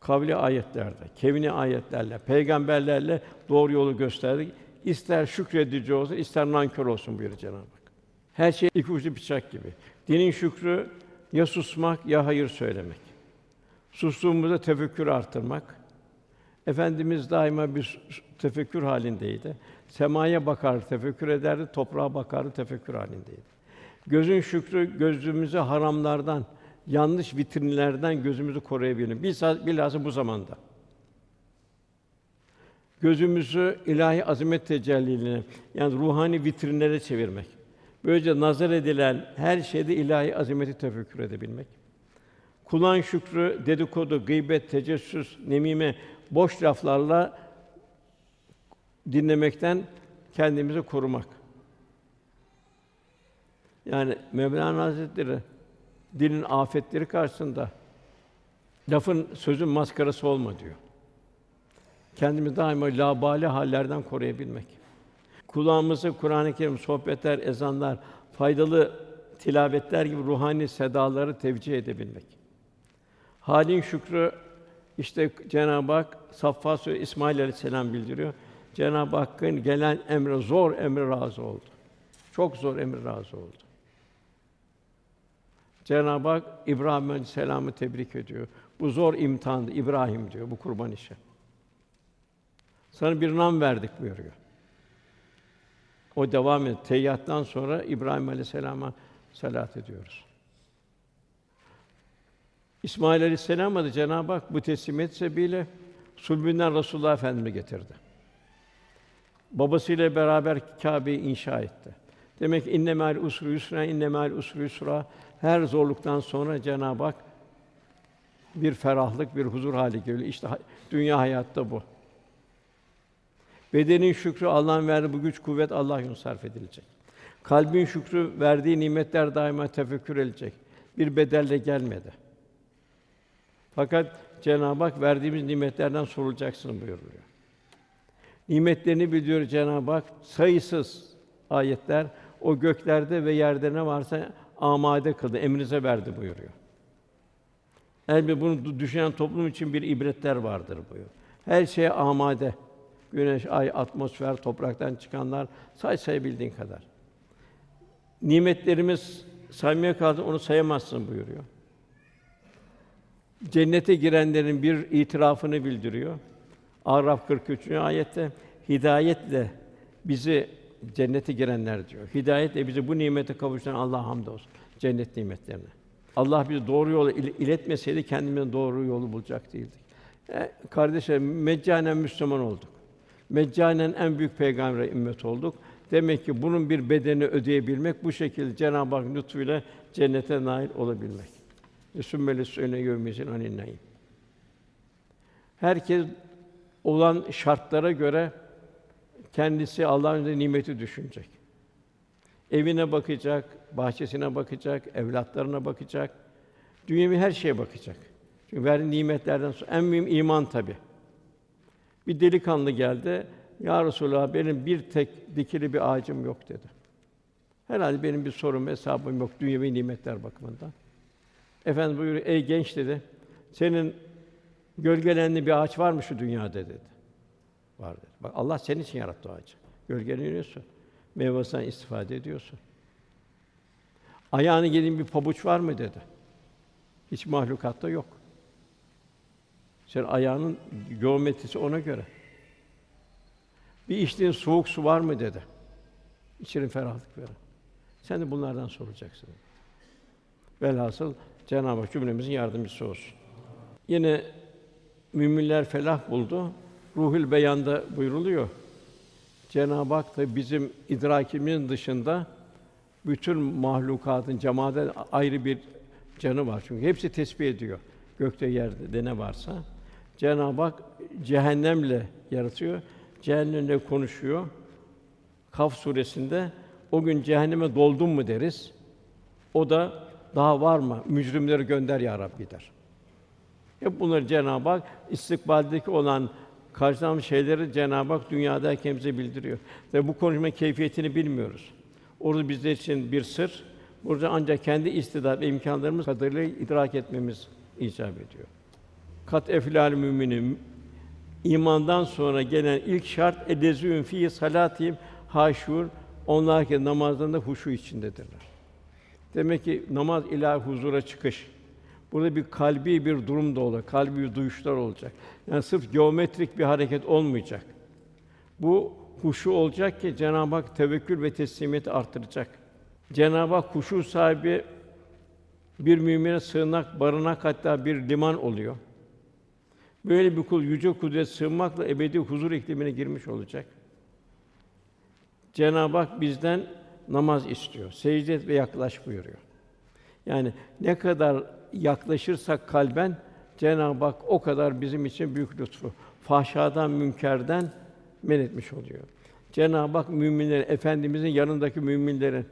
Kavli ayetlerde, kevni ayetlerle, peygamberlerle doğru yolu gösterdik. İster şükredici olsun, ister nankör olsun buyuruyor Cenab-ı Hak. Her şey iki uçlu bıçak gibi. Dinin şükrü ya susmak ya hayır söylemek. Sustuğumuzda tefekkür artırmak, Efendimiz daima bir tefekkür halindeydi. Semaya bakar, tefekkür ederdi, toprağa bakardı, tefekkür halindeydi. Gözün şükrü gözümüzü haramlardan, yanlış vitrinlerden gözümüzü koruyabilir. Bilhassa bu zamanda. Gözümüzü ilahi azamet tecellilerine, yani ruhani vitrinlere çevirmek. Böylece nazar edilen her şeyde ilahi azameti tefekkür edebilmek. Kulağın şükrü, dedikodu, gıybet, tecessüs, nemime, boş laflarla dinlemekten kendimizi korumak. Yani Mevlana Hazretleri dilin afetleri karşısında lafın sözün maskarası olma diyor. Kendimizi daima labali hallerden koruyabilmek. Kulağımızı Kur'an-ı Kerim sohbetler, ezanlar, faydalı tilavetler gibi ruhani sedaları tevcih edebilmek. Halin şükrü işte Cenab-ı Hak Saffat Suresi İsmail Aleyhisselam bildiriyor. Cenab-ı Hakk'ın gelen emre zor emre razı oldu. Çok zor emre razı oldu. Cenab-ı Hak İbrahim Aleyhisselam'ı tebrik ediyor. Bu zor imtihandı İbrahim diyor bu kurban işi. Sana bir nam verdik buyuruyor. O devam ediyor. Teyyattan sonra İbrahim Aleyhisselam'a salat ediyoruz. İsmail Aleyhisselam'a da Cenab-ı Hak bu teslimiyet sebebiyle sulbünden Resulullah Efendimizi getirdi. Babasıyla beraber Kâbe'yi inşa etti. Demek ki inne mâl usru yusra, inne mâl usru yusra. Her zorluktan sonra Cenab-ı Hak bir ferahlık, bir huzur hali geliyor. İşte dünya hayatta bu. Bedenin şükrü Allah'ın verdiği bu güç kuvvet Allah yolunda sarf edilecek. Kalbin şükrü verdiği nimetler daima tefekkür edilecek. Bir bedelle gelmedi. Fakat Cenab-ı Hak verdiğimiz nimetlerden sorulacaksın buyuruyor. Nimetlerini biliyor Cenab-ı Hak. Sayısız ayetler o göklerde ve yerde ne varsa amade kıldı, emrinize verdi buyuruyor. Elbette bunu düşünen toplum için bir ibretler vardır buyuruyor. Her şeye amade. Güneş, ay, atmosfer, topraktan çıkanlar say sayabildiğin kadar. Nimetlerimiz saymaya kaldı onu sayamazsın buyuruyor. Cennete girenlerin bir itirafını bildiriyor. Araf 43. ayette hidayetle bizi cennete girenler diyor. Hidayetle bizi bu nimete kavuşturan Allah'a hamdolsun. Cennet nimetlerine. Allah bizi doğru yola iletmeseydi kendimize doğru yolu bulacak değildik. E, kardeşlerim meccanen Müslüman olduk. Meccanen en büyük peygamber ümmet olduk. Demek ki bunun bir bedeni ödeyebilmek, bu şekilde Cenab-ı Hak lütfuyla cennete nail olabilmek. Sümmeli suyune yevmizin aninnayim. Herkes olan şartlara göre kendisi Allah'ın nimeti düşünecek. Evine bakacak, bahçesine bakacak, evlatlarına bakacak. Dünyevi her şeye bakacak. Çünkü verdiği nimetlerden sonra en mühim iman tabi. Bir delikanlı geldi. Ya Resulallah benim bir tek dikili bir ağacım yok dedi. Herhalde benim bir sorun hesabım yok dünyevi nimetler bakımından. Efendim buyuruyor, ey genç dedi. Senin gölgelenli bir ağaç var mı şu dünyada dedi. Var dedi. Bak Allah senin için yarattı o ağacı. Gölgeleniyorsun. Meyvesinden istifade ediyorsun. Ayağını gelin bir pabuç var mı dedi. Hiç mahlukatta yok. Sen ayağının geometrisi ona göre. Bir içtiğin soğuk su var mı dedi. İçerin ferahlık verin. Sen de bunlardan soracaksın. Velhasıl Cenab-ı Hak cümlemizin yardımcısı olsun. Yine müminler felah buldu. Ruhul Beyan'da buyruluyor. Cenab-ı Hak da bizim idrakimizin dışında bütün mahlukatın cemaaden ayrı bir canı var. Çünkü hepsi tesbih ediyor. Gökte yerde ne varsa. Cenab-ı Hak cehennemle yaratıyor. Cehennemle konuşuyor. Kaf suresinde o gün cehenneme doldun mu deriz. O da daha var mı? Mücrimleri gönder ya Rabbi der. Hep bunları Cenab-ı Hak istikbaldeki olan karşılanan şeyleri Cenab-ı Hak dünyada bize bildiriyor. Ve bu konuşma keyfiyetini bilmiyoruz. Orada bizler için bir sır. Burada ancak kendi istidat ve imkanlarımız kadarıyla idrak etmemiz icap ediyor. Kat eflal müminin imandan sonra gelen ilk şart edezün fi salatihim haşur onlar ki namazlarında huşu içindedirler. Demek ki namaz ilahi huzura çıkış. Burada bir kalbi bir durum da olacak, kalbi bir duyuşlar olacak. Yani sırf geometrik bir hareket olmayacak. Bu huşu olacak ki Cenab-ı Hak tevekkül ve teslimiyeti artıracak. Cenab-ı Hak huşu sahibi bir mümine sığınak, barınak hatta bir liman oluyor. Böyle bir kul yüce kudret sığınmakla ebedi huzur iklimine girmiş olacak. Cenab-ı Hak bizden namaz istiyor. Secde ve yaklaş buyuruyor. Yani ne kadar yaklaşırsak kalben Cenab-ı Hak o kadar bizim için büyük lütfu. Fahşadan, münkerden men etmiş oluyor. Cenab-ı Hak müminlerin, efendimizin yanındaki müminlerin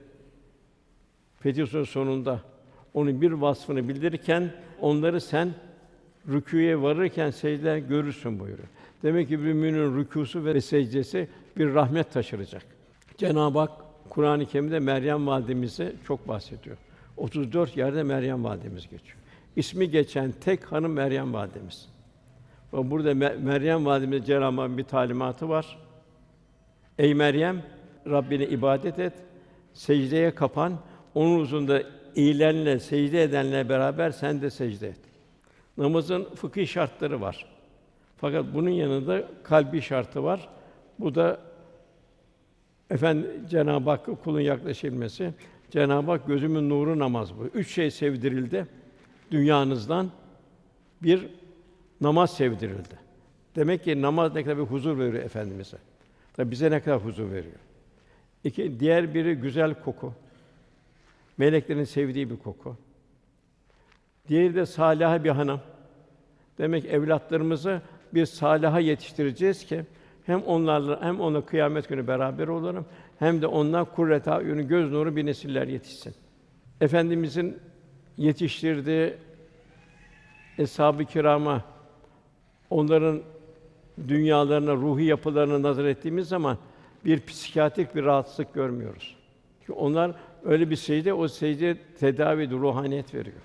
Fetih sonunda onun bir vasfını bildirirken onları sen rükûye varırken secde görürsün buyuruyor. Demek ki bir müminin rükûsu ve secdesi bir rahmet taşıracak. Cenab-ı Hak Kur'an-ı Kerim'de Meryem validemizi çok bahsediyor. 34 yerde Meryem validemiz geçiyor. İsmi geçen tek hanım Meryem validemiz. Burada Meryem validemiz Cenab-ı bir talimatı var. Ey Meryem, Rabbine ibadet et, secdeye kapan, onun huzurunda eğilenle, secde edenle beraber sen de secde et. Namazın fıkhi şartları var. Fakat bunun yanında kalbi şartı var. Bu da efendim Cenab-ı Hakk'a kulun yaklaşılması. Cenab-ı Hak gözümün nuru namaz bu. Üç şey sevdirildi dünyanızdan. Bir namaz sevdirildi. Demek ki namaz ne kadar bir huzur veriyor efendimize. Tabi bize ne kadar huzur veriyor. İki, diğer biri güzel koku. Meleklerin sevdiği bir koku. Diğeri de salih bir hanım. Demek evlatlarımızı bir salaha yetiştireceğiz ki hem onlarla hem ona kıyamet günü beraber olalım hem de onlar kurreta yönü göz nuru bir nesiller yetişsin. Efendimizin yetiştirdiği eshab-ı kirama onların dünyalarına, ruhi yapılarına nazar ettiğimiz zaman bir psikiyatrik bir rahatsızlık görmüyoruz. Çünkü onlar öyle bir secde, o secde tedavi, ruhaniyet veriyor.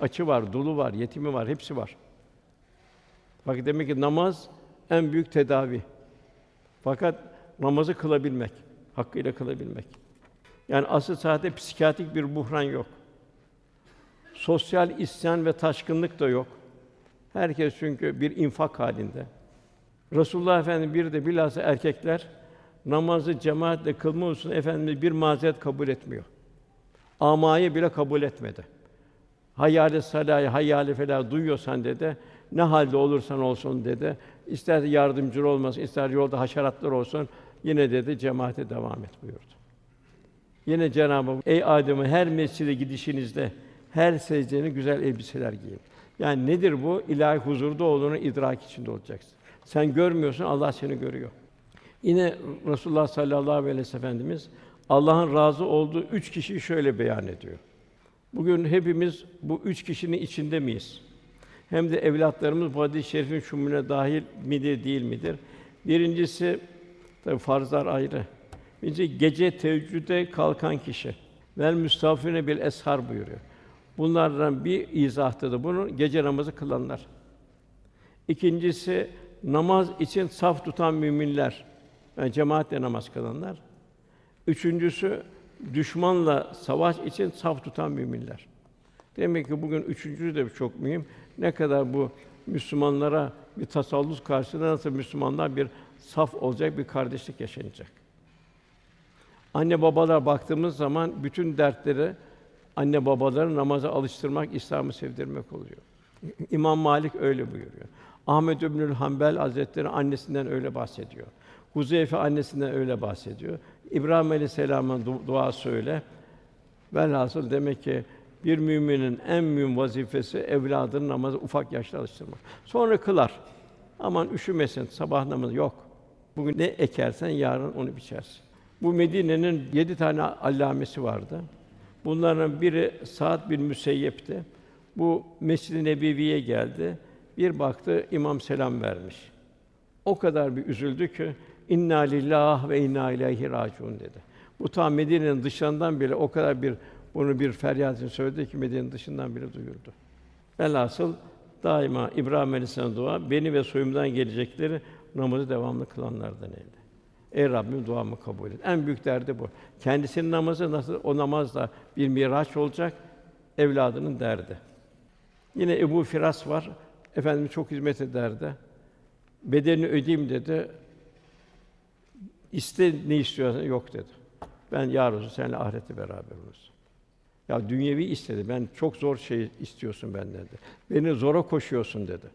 Açı var, dolu var, yetimi var, hepsi var. Fakat demek ki namaz en büyük tedavi. Fakat namazı kılabilmek, hakkıyla kılabilmek. Yani asıl saatte psikiyatrik bir buhran yok. Sosyal isyan ve taşkınlık da yok. Herkes çünkü bir infak halinde. Resulullah Efendimiz bir de bilhassa erkekler namazı cemaatle kılma hususunda Efendimiz bir mazeret kabul etmiyor. Amayı bile kabul etmedi. Hayyâle salâhe, hayyâle felâh duyuyorsan dedi, ne halde olursan olsun dedi. İster yardımcı olmasın, ister yolda haşeratlar olsun, yine dedi cemaate devam et buyurdu. Yine Cenab-ı Hak, ey Adem'e her mescide gidişinizde her secdeni güzel elbiseler giyin. Yani nedir bu? İlahi huzurda olduğunu idrak içinde olacaksın. Sen görmüyorsun, Allah seni görüyor. Yine Resulullah sallallahu aleyhi ve sellem Efendimiz Allah'ın razı olduğu üç kişiyi şöyle beyan ediyor. Bugün hepimiz bu üç kişinin içinde miyiz? Hem de evlatlarımız bu hadis-i şerifin şumune dahil midir, değil midir? Birincisi tabi farzlar ayrı. Birincisi gece teheccüde kalkan kişi. Vel müstafine bil eshar buyuruyor. Bunlardan bir izahta da bunu gece namazı kılanlar. İkincisi namaz için saf tutan müminler. Yani cemaatle namaz kılanlar. Üçüncüsü düşmanla savaş için saf tutan müminler. Demek ki bugün üçüncü de çok mühim. Ne kadar bu Müslümanlara bir tasallus karşısında nasıl Müslümanlar bir saf olacak, bir kardeşlik yaşanacak. Anne babalar baktığımız zaman bütün dertleri anne babaları namaza alıştırmak, İslam'ı sevdirmek oluyor. İmam Malik öyle buyuruyor. Ahmed İbnül Hanbel Hazretleri annesinden öyle bahsediyor. Huzeyfe annesinden öyle bahsediyor. İbrahim Aleyhisselam'ın du- duası öyle. Velhasıl demek ki bir müminin en mühim vazifesi evladının namazı ufak yaşta alıştırmak. Sonra kılar. Aman üşümesin, sabah namazı yok. Bugün ne ekersen yarın onu biçersin. Bu Medine'nin yedi tane allamesi vardı. Bunların biri Sa'd bin Müseyyep'ti. Bu Mescid-i Nebevi'ye geldi. Bir baktı imam selam vermiş. O kadar bir üzüldü ki inna lillah ve inna ileyhi raciun dedi. Bu ta Medine'nin dışından bile o kadar bir bunu bir feryatını söyledi ki Medine'nin dışından bile duyurdu. Velhasıl daima İbrahim Aleyhisselam dua beni ve soyumdan gelecekleri namazı devamlı kılanlardan eyle. Ey Rabbim duamı kabul et. En büyük derdi bu. Kendisinin namazı nasıl o namaz da bir miraç olacak evladının derdi. Yine Ebu Firas var. Efendimiz çok hizmet ederdi. Bedelini ödeyeyim dedi. İste ne istiyorsan yok dedi. Ben ya Resulallah seninle ahirette beraber oluruz. Ya dünyevi istedi. Ben çok zor şey istiyorsun benden dedi. Beni zora koşuyorsun dedi.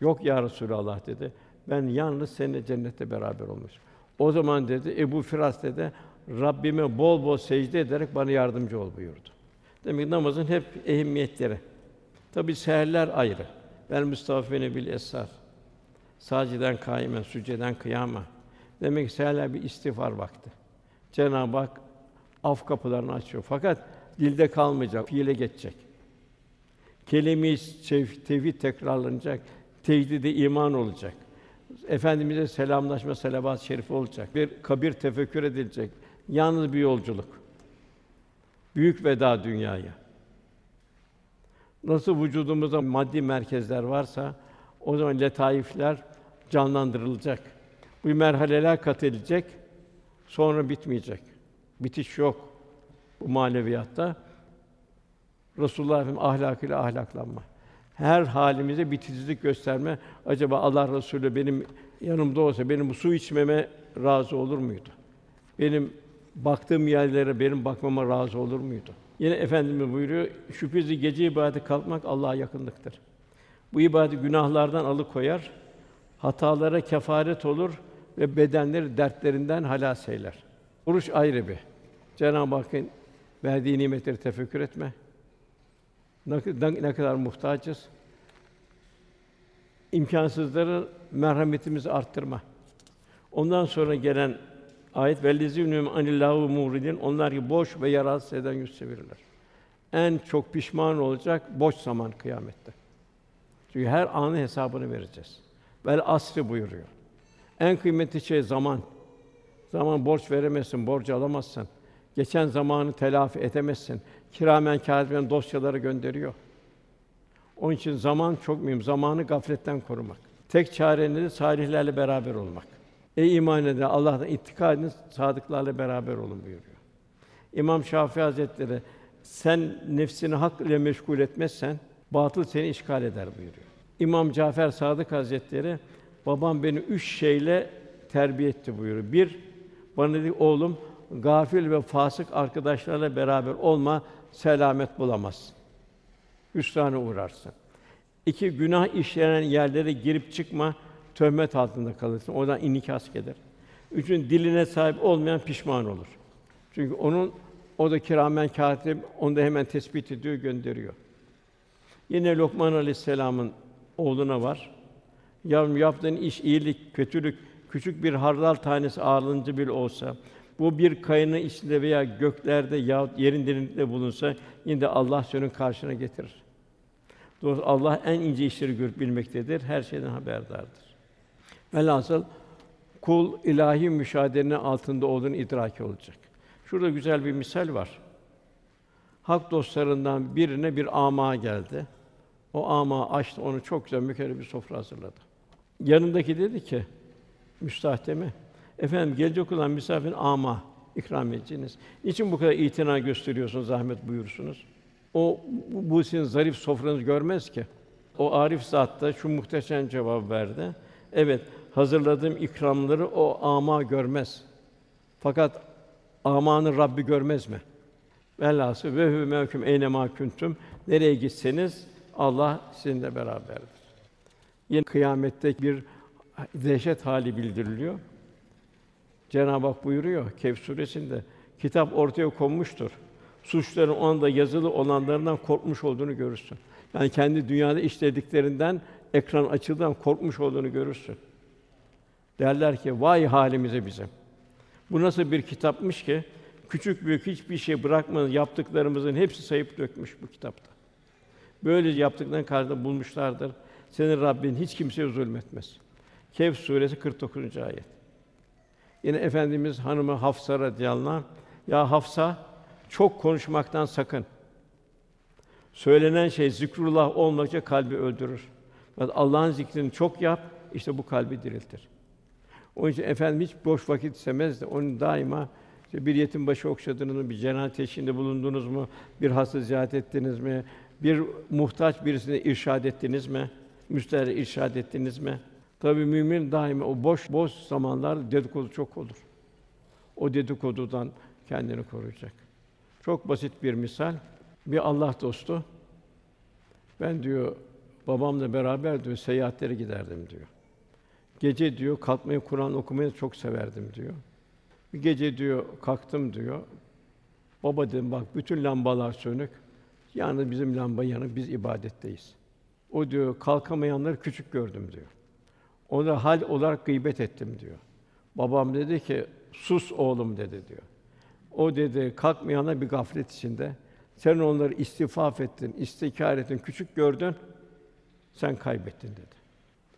Yok ya Resulallah dedi. Ben yalnız seninle cennette beraber olmuş. O zaman dedi Ebu Firas dedi Rabbime bol bol secde ederek bana yardımcı ol buyurdu. Demek ki namazın hep ehemmiyetleri. Tabi seherler ayrı. Ben müstafine bil esar. Saciden kaimen, sücceden kıyama. Demek ki seherler bir istiğfar vakti. Cenab-ı Hak af kapılarını açıyor. Fakat dilde kalmayacak, fiile geçecek. Kelime-i tevhid tekrarlanacak, tecdide iman olacak. Efendimize selamlaşma, selavat-ı şerif olacak. Bir kabir tefekkür edilecek. Yalnız bir yolculuk. Büyük veda dünyaya. Nasıl vücudumuzda maddi merkezler varsa o zaman letaifler canlandırılacak. Bu merhaleler kat edilecek. Sonra bitmeyecek. Bitiş yok bu maneviyatta. Resulullah Efendimiz ahlakıyla ahlaklanma. Her halimize bitizlik gösterme. Acaba Allah Resulü benim yanımda olsa benim bu su içmeme razı olur muydu? Benim baktığım yerlere benim bakmama razı olur muydu? Yine efendimiz buyuruyor, şüphesiz gece ibadete kalkmak Allah'a yakınlıktır. Bu ibadet günahlardan alıkoyar, hatalara kefaret olur ve bedenleri dertlerinden halas eyler. Oruç ayrı bir. Cenab-ı Hakk'ın verdiği nimetleri tefekkür etme. Ne, ne kadar muhtacız. İmkansızları merhametimizi arttırma. Ondan sonra gelen ayet vellezînûm anillâhu muridin onlar ki boş ve yararsız eden yüz çevirirler. En çok pişman olacak boş zaman kıyamette. Çünkü her anın hesabını vereceğiz. Vel asri buyuruyor. En kıymetli şey zaman. Zaman borç veremezsin, borcu alamazsın. Geçen zamanı telafi edemezsin. Kiramen kâziben dosyaları gönderiyor. Onun için zaman çok mühim. Zamanı gafletten korumak. Tek çare de salihlerle beraber olmak. Ey iman eden Allah'tan ittika sadıklarla beraber olun buyuruyor. İmam Şafii Hazretleri sen nefsini hak ile meşgul etmezsen batıl seni işgal eder buyuruyor. İmam Cafer Sadık Hazretleri babam beni üç şeyle terbiye etti buyuruyor. Bir, bana dedi oğlum gafil ve fasık arkadaşlarla beraber olma, selamet bulamazsın. Hüsrana uğrarsın. İki, günah işlenen yerlere girip çıkma, töhmet altında kalırsın. Oradan inikas gelir. Üçün, diline sahip olmayan pişman olur. Çünkü onun o da kiramen katip onu da hemen tespit ediyor, gönderiyor. Yine Lokman Aleyhisselam'ın oğluna var. Yavrum yaptığın iş iyilik, kötülük, küçük bir hardal tanesi ağırlığınca bile olsa, bu bir kayının içinde veya göklerde yahut yerin derinlikte bulunsa yine de Allah senin karşına getirir. Doğrusu Allah en ince işleri görüp bilmektedir, her şeyden haberdardır. Velhasıl kul ilahi müşahedenin altında olduğunu idrak olacak. Şurada güzel bir misal var. Hak dostlarından birine bir ama geldi. O ama açtı, onu çok güzel mükerrem bir sofra hazırladı. Yanındaki dedi ki, müstahdemi, efendim gelecek olan misafirin ama ikram edeceğiniz. Niçin bu kadar itina gösteriyorsunuz, zahmet buyursunuz? O bu, sizin zarif sofranızı görmez ki. O arif zat da şu muhteşem cevap verdi. Evet, hazırladığım ikramları o ama görmez. Fakat amanın Rabbi görmez mi? Velhâsıl ve hü eynemâ kuntum. Nereye gitseniz Allah sizinle beraberdir. Yine kıyamette bir dehşet hali bildiriliyor. Cenab-ı Hak buyuruyor Kehf suresinde kitap ortaya konmuştur. Suçların o anda yazılı olanlarından korkmuş olduğunu görürsün. Yani kendi dünyada işlediklerinden ekran açıldığından korkmuş olduğunu görürsün. Derler ki vay halimize bize. Bu nasıl bir kitapmış ki küçük büyük hiçbir şey bırakmadan yaptıklarımızın hepsi sayıp dökmüş bu kitapta. Böyle yaptıklarının karşılığında bulmuşlardır. Senin Rabbin hiç kimseye zulmetmez. Kehf suresi 49. ayet. Yine efendimiz hanımı Hafsa radıyallahu anh, ya Hafsa çok konuşmaktan sakın. Söylenen şey zikrullah olmadıkça kalbi öldürür. Allah'ın zikrini çok yap, işte bu kalbi diriltir. Onun için efendim hiç boş vakit istemez de onu daima işte bir yetim başı okşadınız mı, bir cenaze teşhinde bulundunuz mu, bir hasta ziyaret ettiniz mi, Bir muhtaç birisine irşad ettiniz mi? Müstahare irşad ettiniz mi? Tabii mümin daima o boş boş zamanlar dedikodu çok olur. O dedikodudan kendini koruyacak. Çok basit bir misal. Bir Allah dostu ben diyor babamla beraber diyor seyahatlere giderdim diyor. Gece diyor kalkmayı Kur'an okumayı çok severdim diyor. Bir gece diyor kalktım diyor. Baba dedim bak bütün lambalar sönük. Yani bizim lamba yanık biz ibadetteyiz. O diyor kalkamayanları küçük gördüm diyor. Ona hal olarak gıybet ettim diyor. Babam dedi ki sus oğlum dedi diyor. O dedi kalkmayana bir gaflet içinde. Sen onları istifaf ettin, istikar ettin, küçük gördün. Sen kaybettin dedi.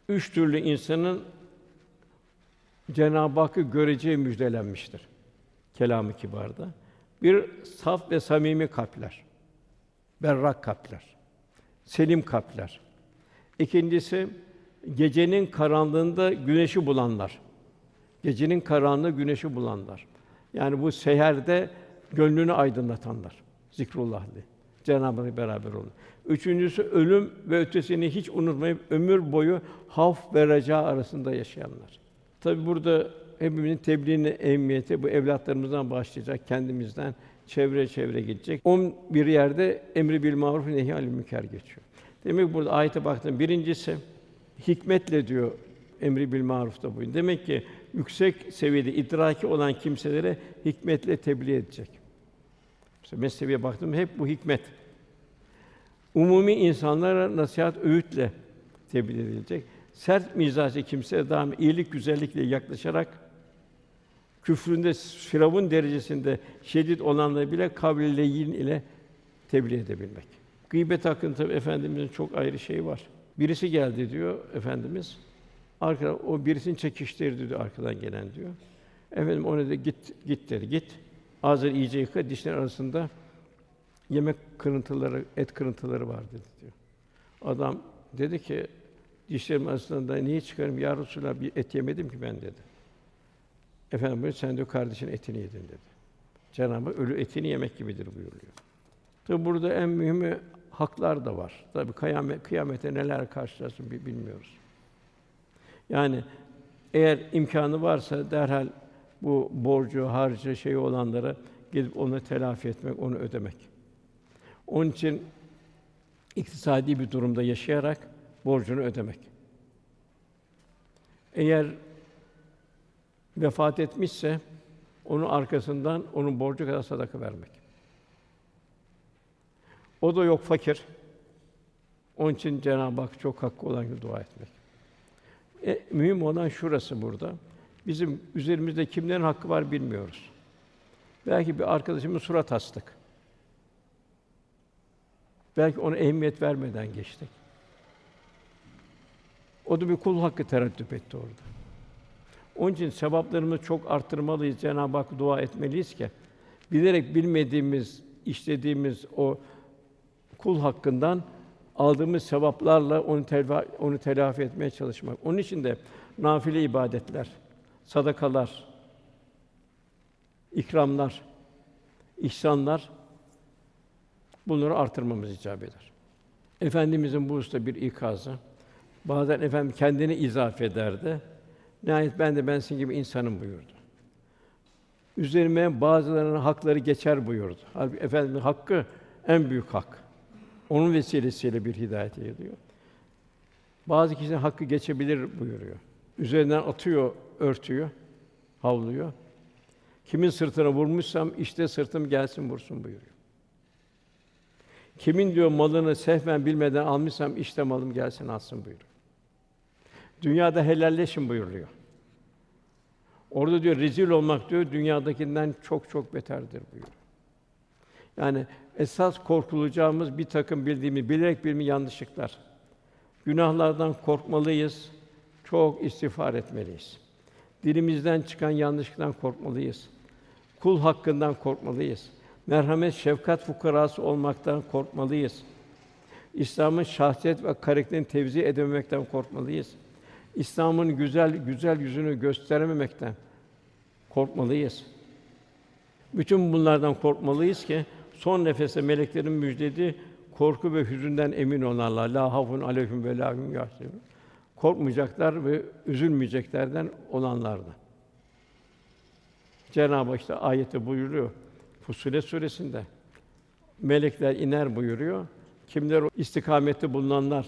Üç türlü insanın Cenab-ı Hakk'ı göreceği müjdelenmiştir. Kelamı kibarda. Bir saf ve samimi kalpler. Berrak kalpler. Selim kalpler. İkincisi gecenin karanlığında güneşi bulanlar. Gecenin karanlığı güneşi bulanlar. Yani bu seherde gönlünü aydınlatanlar. Zikrullah'lı. Cenab-ı Hak beraber olun. Üçüncüsü ölüm ve ötesini hiç unutmayıp ömür boyu havf ve reca arasında yaşayanlar. Tabi burada hepimizin tebliğine emniyeti bu evlatlarımızdan başlayacak, kendimizden çevre çevre gidecek. On bir yerde emri bil maruf nehy anil münker geçiyor. Demek ki burada ayete baktım. Birincisi hikmetle diyor emri bil maruf da bu. Demek ki yüksek seviyede idraki olan kimselere hikmetle tebliğ edecek. Mesela mesneviye baktım hep bu hikmet. Umumi insanlara nasihat öğütle tebliğ edilecek. Sert mizacı kimseye daim iyilik, güzellikle yaklaşarak küfründe firavun derecesinde şiddet olanları bile kavliyle ile tebliğ edebilmek. Gıybet hakkında tabii efendimizin çok ayrı şeyi var. Birisi geldi diyor efendimiz. Arka o birisini çekiştirdi diyor arkadan gelen diyor. Efendim ona da git git dedi. Git. Ağzını iyice yıka, dişler arasında yemek kırıntıları, et kırıntıları var dedi diyor. Adam dedi ki dişlerim arasında niye çıkarım ya Resulallah bir et yemedim ki ben dedi. Efendim böyle sen de kardeşin etini yedin dedi. Cenab-ı ölü etini yemek gibidir buyuruyor. Tabi burada en mühimi haklar da var. Tabi kıyamet, kıyamete neler karşılaşsın bilmiyoruz. Yani eğer imkanı varsa derhal bu borcu, harcı, şeyi olanlara gidip onu telafi etmek, onu ödemek. Onun için iktisadi bir durumda yaşayarak borcunu ödemek. Eğer vefat etmişse onun arkasından onun borcu kadar sadaka vermek. O da yok fakir. Onun için Cenab-ı Hak çok hakkı olan gibi dua etmek. E, mühim olan şurası burada. Bizim üzerimizde kimlerin hakkı var bilmiyoruz. Belki bir arkadaşımız surat astık. Belki ona ehemmiyet vermeden geçtik. O da bir kul hakkı tereddüt etti orada. Onun için sevaplarımızı çok arttırmalıyız. Cenab-ı Hak dua etmeliyiz ki bilerek bilmediğimiz, işlediğimiz o kul hakkından aldığımız sevaplarla onu telafi, onu telafi etmeye çalışmak. Onun için de nafile ibadetler, sadakalar, ikramlar, ihsanlar bunları artırmamız icap eder. Efendimizin bu usta bir ikazı. Bazen efendim kendini izafe ederdi. Nihayet ben de ben sizin gibi insanım buyurdu. Üzerime bazılarının hakları geçer buyurdu. Halbuki efendimin hakkı en büyük hak. Onun vesilesiyle bir hidayete geliyor. Bazı kişinin hakkı geçebilir buyuruyor. Üzerinden atıyor örtüyor, havluyor. Kimin sırtına vurmuşsam işte sırtım gelsin vursun buyuruyor. Kimin diyor malını sehven bilmeden almışsam işte malım gelsin alsın buyuruyor. Dünyada helalleşin buyuruyor. Orada diyor rezil olmak diyor dünyadakinden çok çok beterdir buyuruyor. Yani esas korkulacağımız bir takım bildiğimiz bilerek bilmi yanlışlıklar. Günahlardan korkmalıyız. Çok istiğfar etmeliyiz. Dilimizden çıkan yanlışlıktan korkmalıyız. Kul hakkından korkmalıyız. Merhamet, şefkat fukarası olmaktan korkmalıyız. İslam'ın şahsiyet ve karakterini tevzi edememekten korkmalıyız. İslam'ın güzel güzel yüzünü gösterememekten korkmalıyız. Bütün bunlardan korkmalıyız ki son nefeste meleklerin müjdeli korku ve hüzünden emin olanlar. La hafun aleyhim ve la. Korkmayacaklar ve üzülmeyeceklerden olanlardan. Cenab-ı Hak işte ayette buyuruyor. Fussilet suresinde melekler iner buyuruyor. Kimler istikamette bulunanlar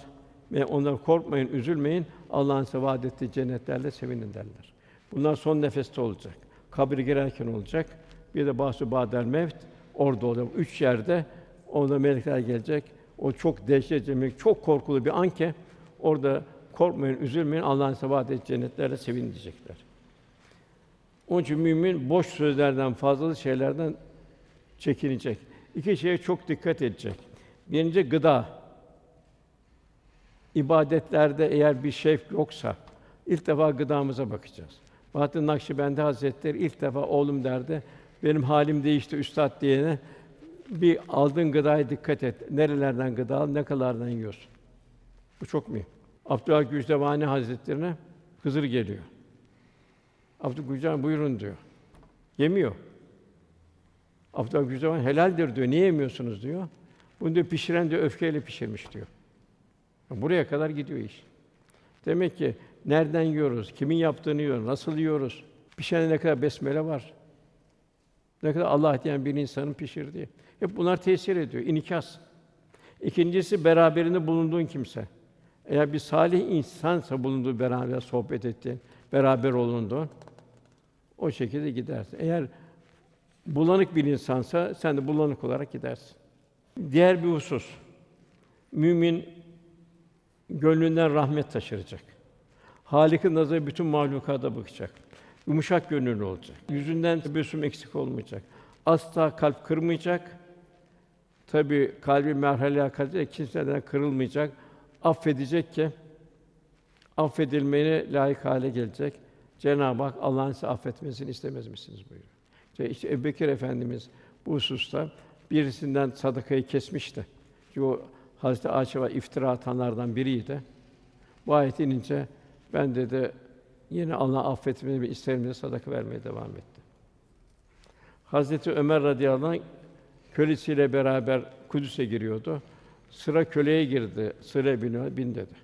ve onlar korkmayın, üzülmeyin. Allah'ın size vaad ettiği cennetlerle sevinin derler. Bunlar son nefeste olacak. Kabire girerken olacak. Bir de bahsu badel mevt orada olacak. Üç yerde orada melekler gelecek. O çok dehşetli, çok korkulu bir anke. Orada korkmayın, üzülmeyin. Allah'ın size vaad ettiği cennetlerle sevin diyecekler. Onun için mümin boş sözlerden, fazlalı şeylerden çekinecek. İki şeye çok dikkat edecek. Birinci gıda. İbadetlerde eğer bir şevk yoksa ilk defa gıdamıza bakacağız. Bahattin Nakşibendi Hazretleri ilk defa oğlum derdi. Benim halim değişti üstad diyene bir aldığın gıdaya dikkat et. Nerelerden gıda al, ne kadardan yiyorsun. Bu çok mühim. Abdülhak Güzdevani Hazretlerine Hızır geliyor. Abdülgücan buyurun diyor. Yemiyor. Abdülhak Güzdevani helaldir diyor. Niye yemiyorsunuz diyor. Bunu diyor pişiren de öfkeyle pişirmiş diyor. Buraya kadar gidiyor iş. Demek ki nereden yiyoruz, kimin yaptığını yiyoruz, nasıl yiyoruz? Pişene ne kadar besmele var. Ne kadar Allah diyen bir insanın pişirdiği. Hep bunlar tesir ediyor. İnikas. İkincisi beraberinde bulunduğun kimse. Eğer bir salih insansa bulunduğu beraber sohbet ettiğin, beraber olunduğun o şekilde gidersin. Eğer bulanık bir insansa sen de bulanık olarak gidersin. Diğer bir husus. Mümin gönlünden rahmet taşıracak. Halik'in nazarı bütün mahlukata bakacak. Yumuşak gönüllü olacak. Yüzünden tebessüm eksik olmayacak. Asla kalp kırmayacak. Tabi kalbi merhale akacak, kimseden kırılmayacak. Affedecek ki affedilmeye layık hale gelecek. Cenab-ı Hak Allah'ın size affetmesini istemez misiniz buyuruyor. İşte, işte Ebubekir Efendimiz bu hususta birisinden sadakayı kesmişti. Çünkü o Hazreti Ayşe iftira atanlardan biriydi. Bu ayet inince ben dedi yine Allah affetmeyi isterim diye sadaka vermeye devam etti. Hazreti Ömer radıyallahu anh kölesiyle beraber Kudüs'e giriyordu. Sıra köleye girdi. Sıra bin, bin dedi.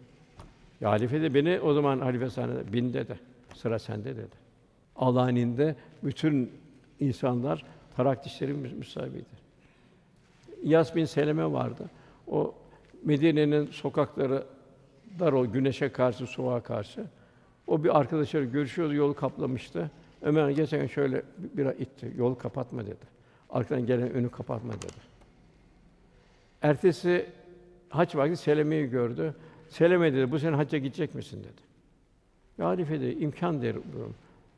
Ya halife de beni o zaman halife sahnede bin dedi. Sıra sende dedi. Allah'ın inde bütün insanlar tarak dişleri müsavidir. İyas bin Seleme vardı. O Medine'nin sokakları dar o güneşe karşı, soğuğa karşı. O bir arkadaşları görüşüyordu, yolu kaplamıştı. Ömer geçen şöyle bir itti. Yolu kapatma dedi. Arkadan gelen önü kapatma dedi. Ertesi haç vakti Seleme'yi gördü. Seleme dedi, bu sene hacca gidecek misin dedi. Ya halife dedi, imkan der.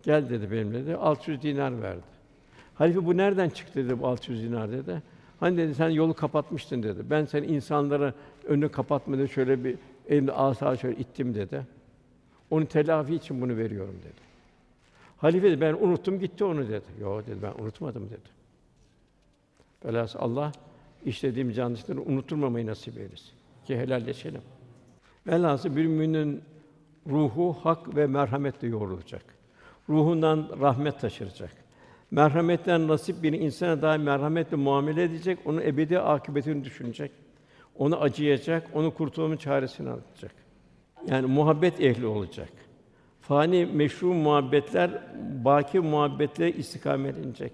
Gel dedi benimle dedi. 600 dinar verdi. Halife bu nereden çıktı dedi bu 600 dinar dedi. Hani dedi sen yolu kapatmıştın dedi. Ben sen insanlara önünü kapatma dedi. Şöyle bir elimde asa şöyle ittim dedi. Onu telafi için bunu veriyorum dedi. Halife dedi ben unuttum gitti onu dedi. Yo dedi ben unutmadım dedi. Velhâsıl Allah işlediğim yanlışları unutturmamayı nasip eylesin. Ki helalleşelim. Velhâsıl bir müminin ruhu hak ve merhametle yoğrulacak. Ruhundan rahmet taşıracak. Merhametten nasip bir insana dahi merhametle muamele edecek, onun ebedi akıbetini düşünecek. Onu acıyacak, onu kurtulmanın çaresini arayacak. Yani muhabbet ehli olacak. Fani meşru muhabbetler baki muhabbetle istikamet edecek.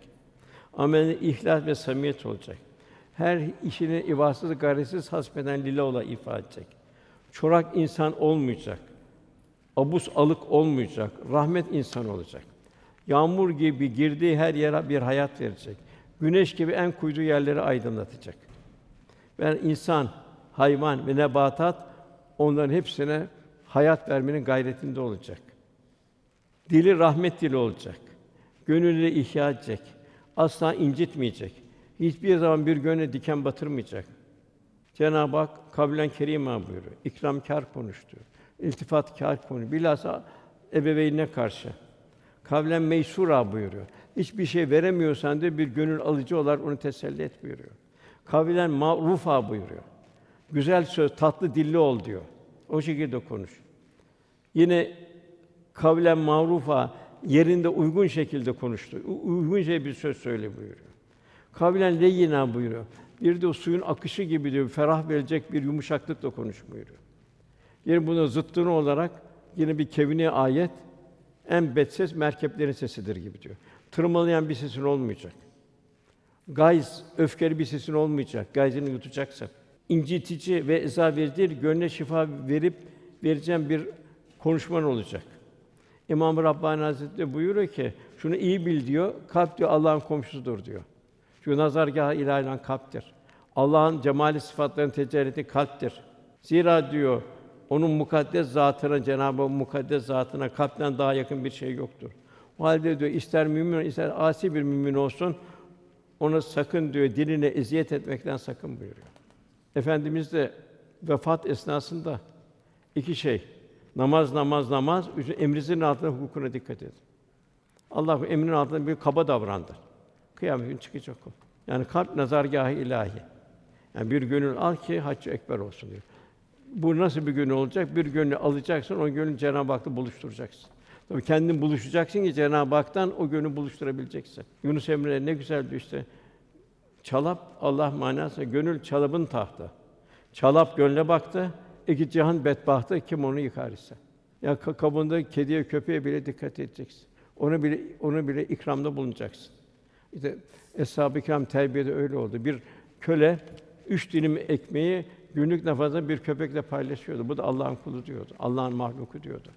Amelinde ihlas ve samimiyet olacak. Her işini ibadsız, gayretsiz hasbeden lillah ola ifade edecek. Çorak insan olmayacak. Abus alık olmayacak. Rahmet insan olacak. Yağmur gibi girdiği her yere bir hayat verecek. Güneş gibi en kuyduğu yerleri aydınlatacak. Ve insan, hayvan ve nebatat onların hepsine hayat vermenin gayretinde olacak. Dili rahmet dili olacak. Gönüllü ihya edecek. Asla incitmeyecek. Hiçbir zaman bir gönle diken batırmayacak. Cenab-ı Hak kavlen kerîmâ buyuruyor. İkramkâr konuştu. İltifatkâr konu. Bilhassa ebeveynine karşı. Kavlen meysura buyuruyor. Hiçbir şey veremiyorsan da bir gönül alıcı olarak onu teselli et buyuruyor. Kavlen ma'rufa buyuruyor. Güzel söz, tatlı dilli ol diyor. O şekilde konuş. Yine kavlen ma'rufa yerinde uygun şekilde konuştu. Uygun şey bir söz söyle buyuruyor. Kavlen leyyina buyuruyor. Bir de o suyun akışı gibi diyor, ferah verecek bir yumuşaklıkla konuş buyuruyor. Yine bunun zıttını olarak yine bir kevni ayet en bet ses merkeplerin sesidir gibi diyor. Tırmalayan bir sesin olmayacak. Gayz, öfkeli bir sesin olmayacak. Gayzını yutacaksın. İncitici ve eza verici değil, gönle şifa verip vereceğim bir konuşman olacak. İmam Rabbani Hazretleri buyuruyor ki, şunu iyi bil diyor, kalp diyor Allah'ın komşusudur diyor. Çünkü nazargâh ilahilen kalptir. Allah'ın cemali sıfatlarının tecellisi kalptir. Zira diyor, onun mukaddes zatına, Cenab-ı mukaddes zatına kalpten daha yakın bir şey yoktur. O halde diyor ister mümin ister asi bir mümin olsun ona sakın diyor diline eziyet etmekten sakın buyuruyor. Efendimiz de vefat esnasında iki şey namaz namaz namaz emrinizin altında hukukuna dikkat edin. Allah bu emrin altında bir kaba davrandı. Kıyamet gün çıkacak o. Yani kalp nazargâhı ilahi. Yani bir gönül al ki haccı ekber olsun diyor. Bu nasıl bir gönül olacak? Bir gönlü alacaksın, o gönlü Cenab-ı Hak'la buluşturacaksın. Tabii kendin buluşacaksın ki Cenab-ı Hak'tan o gönlü buluşturabileceksin. Yunus Emre ne güzel diyor işte. Çalap Allah manası gönül çalabın tahtı. Çalap gönle baktı. İki cihan bedbahtı kim onu yıkar ise. Ya kabında kediye köpeğe bile dikkat edeceksin. Onu bile onu bile ikramda bulunacaksın. İşte Eshab-ı Kiram terbiyede öyle oldu. Bir köle üç dilim ekmeği günlük nafazda bir köpekle paylaşıyordu. Bu da Allah'ın kulu diyordu. Allah'ın mahluku diyordu.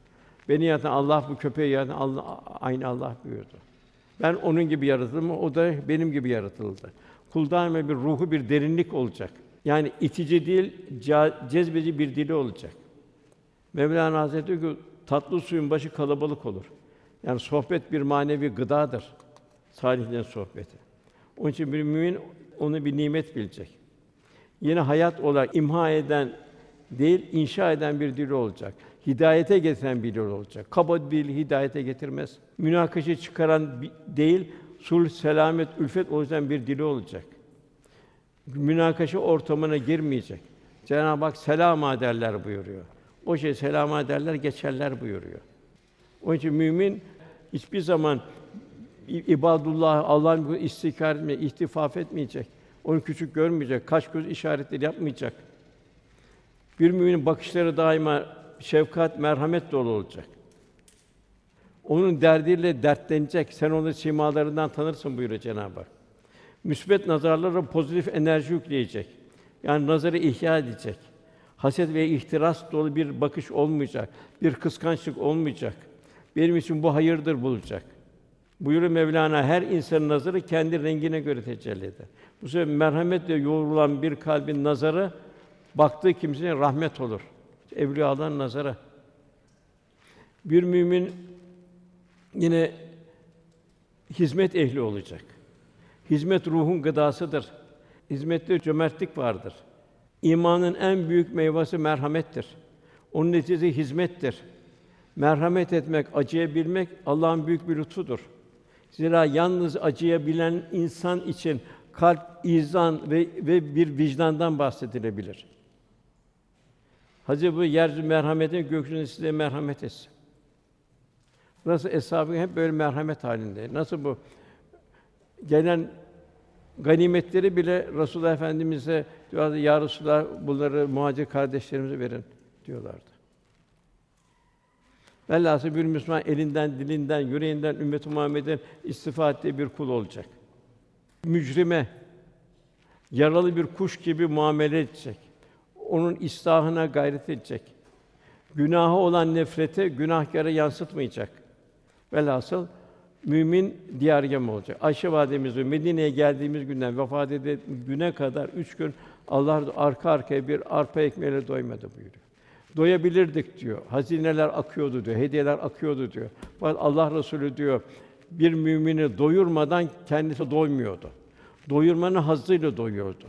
Beni yaratan Allah bu köpeği yaratan Allah aynı Allah buyurdu. Ben onun gibi yaratıldım, o da benim gibi yaratıldı. Kul daima bir ruhu bir derinlik olacak. Yani itici değil, cezbeci bir dili olacak. Mevlana Hazretleri diyor ki tatlı suyun başı kalabalık olur. Yani sohbet bir manevi gıdadır. Salihlerin sohbeti. Onun için bir mümin onu bir nimet bilecek. Yine hayat olarak imha eden değil, inşa eden bir dil olacak. Hidayete getiren bir dil olacak. Kaba bir hidayete getirmez. Münakaşa çıkaran değil, sulh, selamet, ülfet olacak bir dili olacak. Münakaşa ortamına girmeyecek. Cenab-ı Hak selam ederler buyuruyor. O şey selam ederler, geçerler buyuruyor. Onun için mümin hiçbir zaman ibadullah Allah'ın istikrar etme, ihtifaf etmeyecek. Onu küçük görmeyecek, kaş göz işaretleri yapmayacak. Bir müminin bakışları daima şefkat, merhamet dolu olacak. Onun derdiyle dertlenecek. Sen onun simalarından tanırsın buyuruyor Cenab-ı Hak. Müsbet nazarlara pozitif enerji yükleyecek. Yani nazarı ihya edecek. Haset ve ihtiras dolu bir bakış olmayacak. Bir kıskançlık olmayacak. Benim için bu hayırdır bulacak. Buyuruyor Mevlana her insanın nazarı kendi rengine göre tecelli eder. Bu sefer merhametle yoğrulan bir kalbin nazarı baktığı kimseye rahmet olur. Evliyaların nazarı. Bir mümin yine hizmet ehli olacak. Hizmet ruhun gıdasıdır. Hizmette cömertlik vardır. İmanın en büyük meyvesi merhamettir. Onun neticesi hizmettir. Merhamet etmek, acıyabilmek Allah'ın büyük bir lütfudur. Zira yalnız acıyabilen insan için kalp, izan ve, ve bir vicdandan bahsedilebilir. Hazreti bu yeryüzü merhametin gökyüzüne size merhamet etsin. Nasıl eshab hep böyle merhamet halinde. Nasıl bu gelen ganimetleri bile Resulullah Efendimize diyorlardı ya Resulullah bunları muhacir kardeşlerimize verin diyorlardı. Velhâsıl bir Müslüman elinden, dilinden, yüreğinden ümmet-i Muhammed'in istifade ettiği bir kul olacak. Mücrime, yaralı bir kuş gibi muamele edecek. Onun islahına gayret edecek. Günahı olan nefrete günahkara yansıtmayacak. Velhasıl mümin diyargem olacak. Ayşe validemiz Medine'ye geldiğimiz günden vefat edip güne kadar üç gün Allah arka arkaya bir arpa ekmeğiyle doymadı buyuruyor. Doyabilirdik diyor. Hazineler akıyordu diyor. Hediyeler akıyordu diyor. Fakat Allah Resulü diyor bir mümini doyurmadan kendisi doymuyordu. Doyurmanın hazzıyla doyuyordu.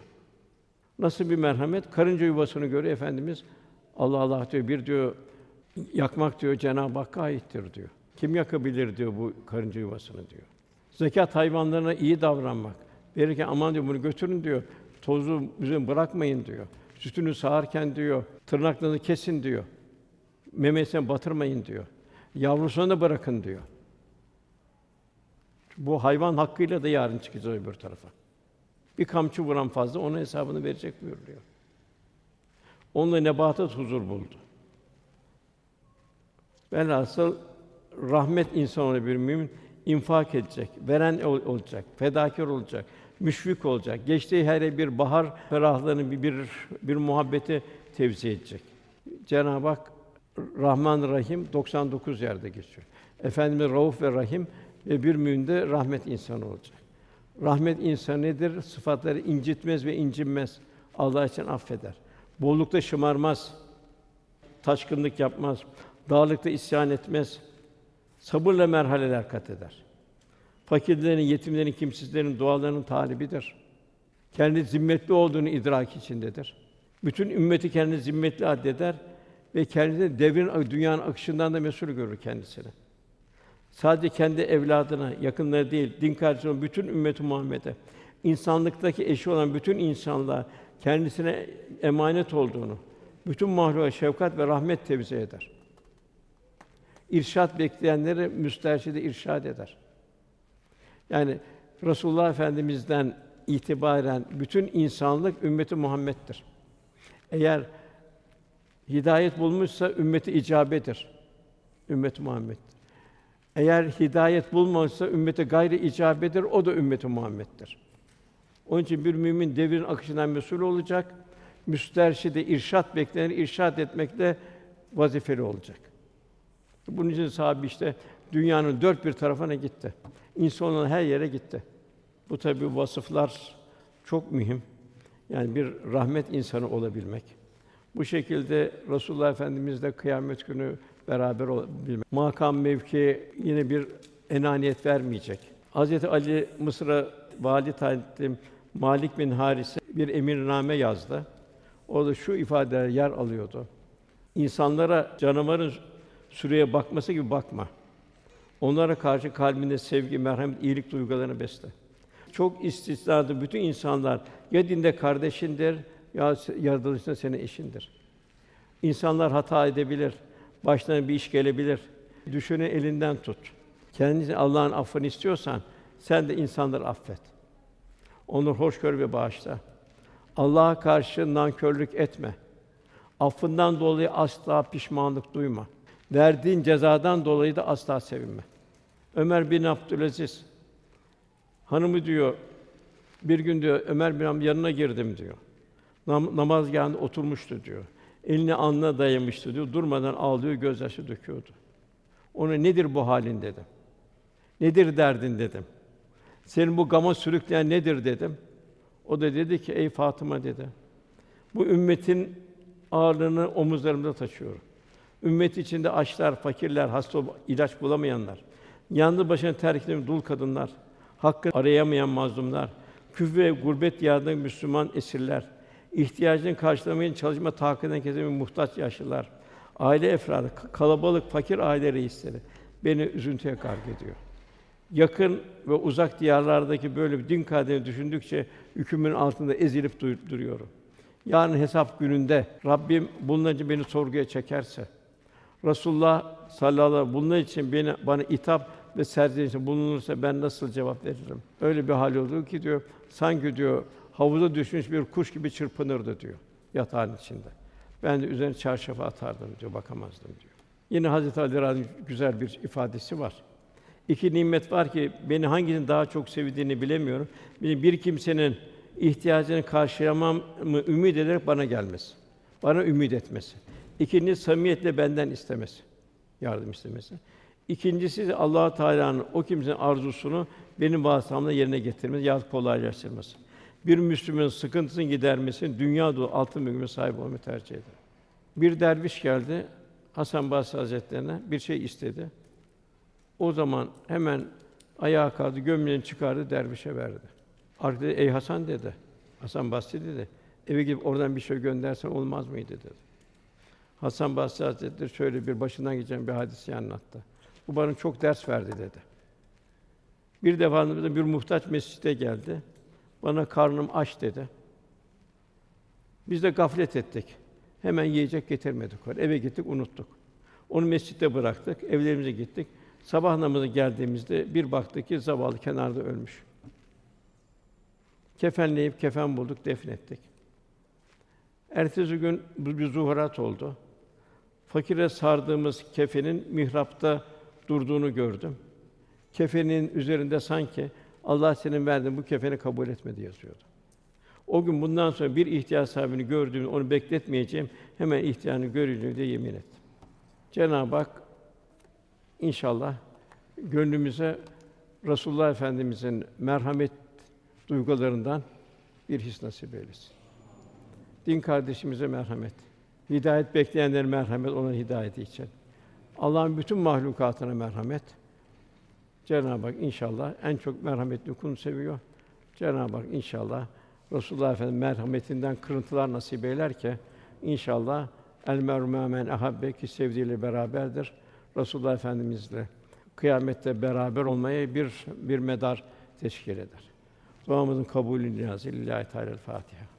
Nasıl bir merhamet? Karınca yuvasını görüyor efendimiz. Allah Allah diyor. Bir diyor yakmak diyor Cenab-ı Hakk'a aittir diyor. Kim yakabilir diyor bu karınca yuvasını diyor. Zekat hayvanlarına iyi davranmak. Verirken aman diyor bunu götürün diyor. Tozu bize bırakmayın diyor. Sütünü sağarken diyor, tırnaklarını kesin diyor. Memesine batırmayın diyor. Yavrusuna da bırakın diyor. Bu hayvan hakkıyla da yarın çıkacağız öbür tarafa. Bir kamçı vuran fazla onun hesabını verecek buyuruyor. Onunla nebatat huzur buldu. Velhasıl rahmet insanı bir mümin infak edecek, veren ol- olacak, fedakar olacak, müşfik olacak. Geçtiği her bir bahar ferahlığını bir, bir bir muhabbeti tevzi edecek. Cenab-ı Hak Rahman Rahim 99 yerde geçiyor. Efendimiz Rauf ve Rahim ve bir mümin de rahmet insanı olacak. Rahmet insanı nedir? Sıfatları incitmez ve incinmez. Allah için affeder. Bollukta şımarmaz. Taşkınlık yapmaz. Dağlıkta isyan etmez. Sabırla merhaleler kat eder. Fakirlerin, yetimlerin, kimsizlerin dualarının talibidir. Kendi zimmetli olduğunu idrak içindedir. Bütün ümmeti kendi zimmetli addeder ve kendini devrin, dünyanın akışından da mesul görür kendisini. Sadece kendi evladına, yakınları değil, din kardeşlerine, bütün ümmeti Muhammed'e, insanlıktaki eşi olan bütün insanlığa kendisine emanet olduğunu, bütün mahluka şefkat ve rahmet tevzi eder. İrşad bekleyenleri müsterşide irşad eder. Yani Resulullah Efendimiz'den itibaren bütün insanlık ümmeti Muhammed'dir. Eğer hidayet bulmuşsa ümmeti icabedir. Ümmet Muhammed. Eğer hidayet bulmamışsa ümmeti gayri icabedir, o da ümmeti Muhammed'dir. Onun için bir mümin devrin akışından mesul olacak. Müsterşide irşat beklenir, irşat etmekle vazifeli olacak. Bunun için sahabe işte dünyanın dört bir tarafına gitti. İnsanların her yere gitti. Bu tabi vasıflar çok mühim. Yani bir rahmet insanı olabilmek. Bu şekilde Resulullah Efendimizle kıyamet günü beraber olabilmek. Makam mevki yine bir enaniyet vermeyecek. Hazreti Ali Mısır'a vali tayin ettiğim Malik bin Haris'e bir emirname yazdı. Orada şu ifadeler yer alıyordu. İnsanlara canavarın süreye bakması gibi bakma. Onlara karşı kalbinde sevgi, merhamet, iyilik duygularını besle. Çok istisnadır. Bütün insanlar ya dinde kardeşindir ya yaratılışta senin eşindir. İnsanlar hata edebilir. Başlarına bir iş gelebilir. Düşünü elinden tut. Kendisi Allah'ın affını istiyorsan sen de insanları affet. Onları hoş gör ve bağışla. Allah'a karşı nankörlük etme. Affından dolayı asla pişmanlık duyma. Verdiğin cezadan dolayı da asla sevinme. Ömer bin Abdülaziz hanımı diyor bir gün diyor Ömer bin Abdülaziz yanına girdim diyor. Nam- namazgâhında oturmuştu diyor. Elini alnına dayamıştı diyor. Durmadan ağlıyor, gözyaşı döküyordu. Ona nedir bu halin dedim. Nedir derdin dedim. Senin bu gama sürükleyen nedir dedim. O da dedi ki ey Fatıma dedi. Bu ümmetin ağırlığını omuzlarımda taşıyorum. Ümmet içinde açlar, fakirler, hasta ilaç bulamayanlar, yalnız başına terk edilen dul kadınlar, hakkı arayamayan mazlumlar, küfür ve gurbet yağdığı Müslüman esirler, ihtiyacını karşılamaya çalışma takinden kesemeyen muhtaç yaşlılar, aile efradı, kalabalık fakir aile reisleri beni üzüntüye gark ediyor. Yakın ve uzak diyarlardaki böyle bir din kaderini düşündükçe hükmün altında ezilip dur- duruyorum. Yarın hesap gününde Rabbim bunun beni sorguya çekerse, Resulullah sallallahu aleyhi ve sellem bunun için beni bana itap ve serzenişte bulunursa ben nasıl cevap veririm? Öyle bir hal oldu ki diyor, sanki diyor havuza düşmüş bir kuş gibi çırpınırdı diyor yatağın içinde. Ben de üzerine çarşafı atardım diyor, bakamazdım diyor. Yine Hazreti Ali Radhi güzel bir ifadesi var. İki nimet var ki beni hangisinin daha çok sevdiğini bilemiyorum. Bir, kimsenin ihtiyacını karşılayamam mı ümit ederek bana gelmesi. Bana ümit etmesi. İkincisi samimiyetle benden istemesi. Yardım istemesi. İkincisi Allah Teala'nın o kimsenin arzusunu benim vasıtamla yerine getirmesi yahut kolaylaştırması. Bir Müslümanın sıkıntısını gidermesini dünya dolu altın mülküne sahip olmayı tercih eder. Bir derviş geldi Hasan Basri Hazretlerine bir şey istedi. O zaman hemen ayağa kalktı, gömleğini çıkardı, dervişe verdi. Arkada ey Hasan dedi. Hasan Basri dedi. Eve gidip oradan bir şey göndersen olmaz mıydı dedi. Hasan Basri Hazretleri şöyle bir başından geçen bir hadisi anlattı. Bu bana çok ders verdi dedi. Bir defasında bir muhtaç mescide geldi. Bana karnım aç dedi. Biz de gaflet ettik. Hemen yiyecek getirmedik. Eve gittik, unuttuk. Onu mescitte bıraktık, evlerimize gittik. Sabah namazı geldiğimizde bir baktık ki zavallı kenarda ölmüş. Kefenleyip kefen bulduk, defnettik. Ertesi gün bir zuhurat oldu. Fakire sardığımız kefenin mihrapta durduğunu gördüm. Kefenin üzerinde sanki Allah senin verdiğin bu kefeni kabul etmedi yazıyordu. O gün bundan sonra bir ihtiyaç sahibini gördüğümde onu bekletmeyeceğim. Hemen ihtiyacını göreceğim diye yemin ettim. Cenab-ı Hak inşallah gönlümüze Resulullah Efendimizin merhamet duygularından bir his nasip eylesin. Din kardeşimize merhamet. Hidayet bekleyenlere merhamet, onun hidayeti için. Allah'ın bütün mahlukatına merhamet. Cenab-ı Hak inşallah en çok merhametli kulunu seviyor. Cenab-ı Hak inşallah Resulullah Efendimiz merhametinden kırıntılar nasip eyler ki inşallah el meru men ahabbe ki sevdiğiyle beraberdir. Resulullah Efendimizle kıyamette beraber olmaya bir bir medar teşkil eder. Duamızın kabulü niyazı lillahi teala Fatiha.